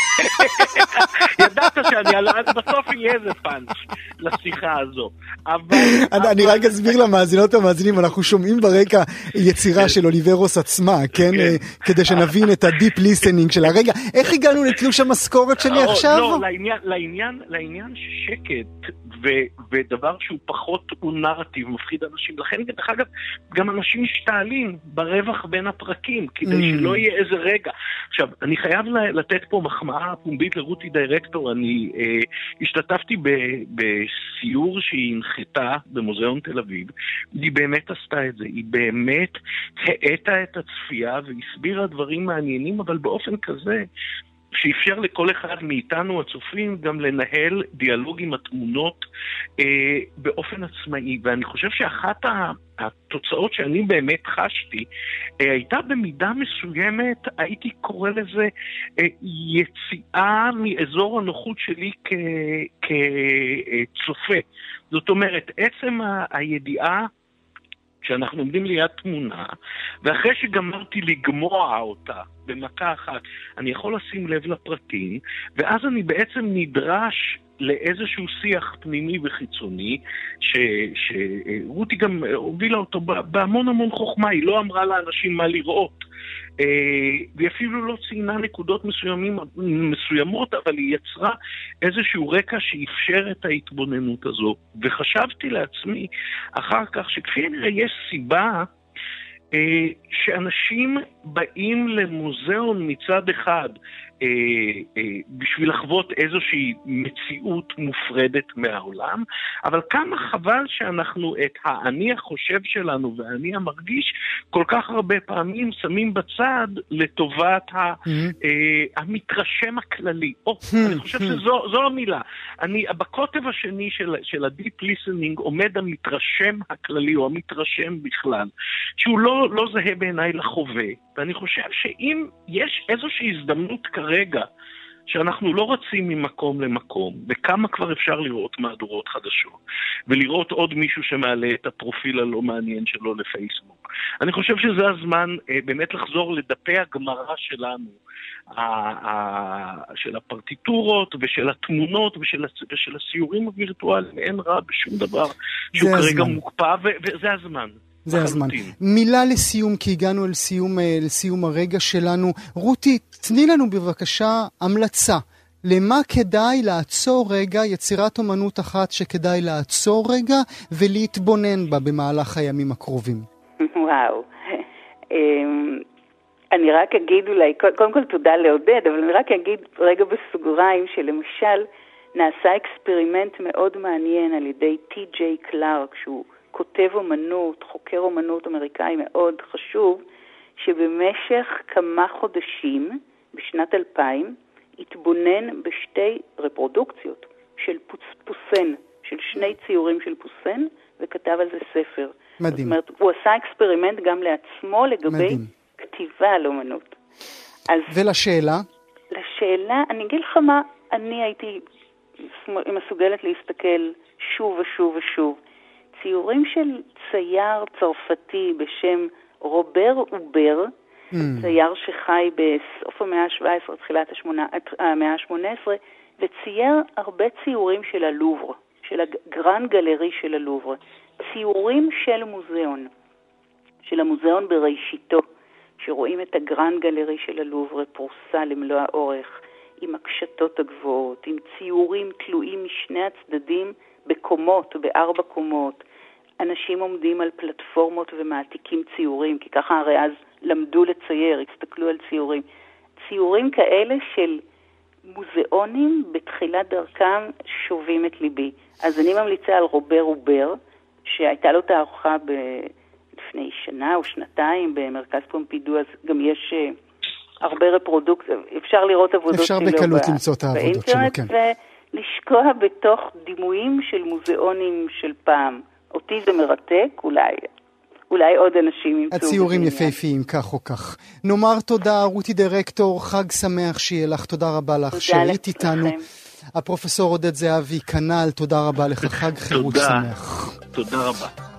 Speaker 7: ידעת שאני על... בסוף יהיה איזה פאנץ' לשיחה הזו. אבל...
Speaker 1: אני, אני רק אסביר למאזינות והמאזינים, אנחנו שומעים ברקע יצירה כן. של אוליברוס עצמה, כן? כן. אה, כדי שנבין את ה deep listening שלה. רגע, איך הגענו לתלוש המשכורת שלי עכשיו?
Speaker 7: לא, לעניין, לעניין, לעניין שקט ו, ודבר שהוא פחות הוא נרטיב, מפחיד אנשים. לכן, דרך אגב, גם אנשים משתעלים ברווח בין הפרקים, כדי mm. שלא יהיה איזה רגע. עכשיו, אני חייב לתת פה מחמאה פומבית לרותי דירקטור. אני אה, השתתפתי ב, בסיור שהיא הנחתה במוזיאון תל אביב. היא באמת עשתה את זה. היא באמת האטה את הצפייה והסבירה דברים מעניינים, אבל באופן כזה שאפשר לכל אחד מאיתנו, הצופים, גם לנהל דיאלוג עם התמונות אה, באופן עצמאי. ואני חושב שאחת התוצאות שאני באמת חשתי, אה, הייתה במידה מסוימת, הייתי קורא לזה אה, יציאה מאזור הנוחות שלי כצופה. זאת אומרת, עצם הידיעה כשאנחנו עומדים ליד תמונה, ואחרי שגמרתי לגמוע אותה במכה אחת, אני יכול לשים לב לפרטים, ואז אני בעצם נדרש לאיזשהו שיח פנימי וחיצוני, שרותי גם הובילה אותו בהמון המון חוכמה, היא לא אמרה לאנשים מה לראות. אה, והיא אפילו לא ציינה נקודות מסוימים, מסוימות, אבל היא יצרה איזשהו רקע שאפשר את ההתבוננות הזו. וחשבתי לעצמי אחר כך שכפי הנראה יש סיבה אה, שאנשים באים למוזיאון מצד אחד אה, אה, בשביל לחוות איזושהי מציאות מופרדת מהעולם, אבל כמה חבל שאנחנו את האני החושב שלנו והאני המרגיש כל כך הרבה פעמים שמים בצד לטובת ה, mm-hmm. אה, המתרשם הכללי. או, mm-hmm. אני חושב שזו המילה. אני, בקוטב השני של, של ה-deep listening עומד המתרשם הכללי, או המתרשם בכלל, שהוא לא, לא זהה בעיניי לחווה, ואני חושב שאם יש איזושהי הזדמנות כרגע, שאנחנו לא רצים ממקום למקום, וכמה כבר אפשר לראות מהדורות חדשות, ולראות עוד מישהו שמעלה את הפרופיל הלא מעניין שלו לפייסבוק. אני חושב שזה הזמן אה, באמת לחזור לדפי הגמרא שלנו, של הפרטיטורות ושל התמונות ושל, ושל הסיורים הווירטואליים, אין רע בשום דבר שהוא כרגע מוקפא, וזה הזמן.
Speaker 1: זה הזמן. מילה לסיום, כי הגענו אל סיום, אה, אל סיום הרגע שלנו. רותי, תני לנו בבקשה המלצה. למה כדאי לעצור רגע, יצירת אומנות אחת שכדאי לעצור רגע ולהתבונן בה במהלך הימים הקרובים?
Speaker 8: וואו. אמ, אני רק אגיד אולי, קודם כל תודה לעודד, אבל אני רק אגיד רגע בסוגריים שלמשל נעשה אקספרימנט מאוד מעניין על ידי טי.ג'יי קלארק, שהוא כותב אומנות, חוקר אומנות אמריקאי מאוד חשוב, שבמשך כמה חודשים, בשנת 2000, התבונן בשתי רפרודוקציות של פוס, פוסן, של שני ציורים של פוסן, וכתב על זה ספר.
Speaker 1: מדהים. זאת אומרת,
Speaker 8: הוא עשה אקספרימנט גם לעצמו לגבי מדהים. כתיבה על אומנות.
Speaker 1: אז... ולשאלה?
Speaker 8: לשאלה, אני אגיד לך מה, אני הייתי מסוגלת להסתכל שוב ושוב ושוב. ציורים של צייר צרפתי בשם רובר אובר, mm. צייר שחי בסוף המאה ה-17, תחילת המאה ה-18, וצייר הרבה ציורים של הלובר, של הגרן גלרי של הלובר. ציורים של מוזיאון, של המוזיאון בראשיתו, שרואים את הגרן גלרי של הלובר פרוסה למלוא האורך, עם הקשתות הגבוהות, עם ציורים תלויים משני הצדדים בקומות, בארבע קומות. אנשים עומדים על פלטפורמות ומעתיקים ציורים, כי ככה הרי אז למדו לצייר, הסתכלו על ציורים. ציורים כאלה של מוזיאונים בתחילת דרכם שובים את ליבי. אז אני ממליצה על רובר אובר, שהייתה לו תערוכה ב... לפני שנה או שנתיים במרכז פומפידו, אז גם יש uh, הרבה רפרודוקציה, אפשר לראות עבודות
Speaker 1: אפשר שלו בקלות למצוא את העבודות שלו, כן.
Speaker 8: ולשקוע בתוך דימויים של מוזיאונים של פעם. אותי זה מרתק, אולי אולי עוד אנשים ימצאו.
Speaker 1: הציורים יפהפיים, כך או כך. נאמר תודה, רותי דירקטור, חג שמח שיהיה לך, תודה רבה לך שהיית איתנו. הפרופסור עודד זהבי, כנ"ל, תודה רבה לך, חג חירות שמח.
Speaker 7: תודה רבה.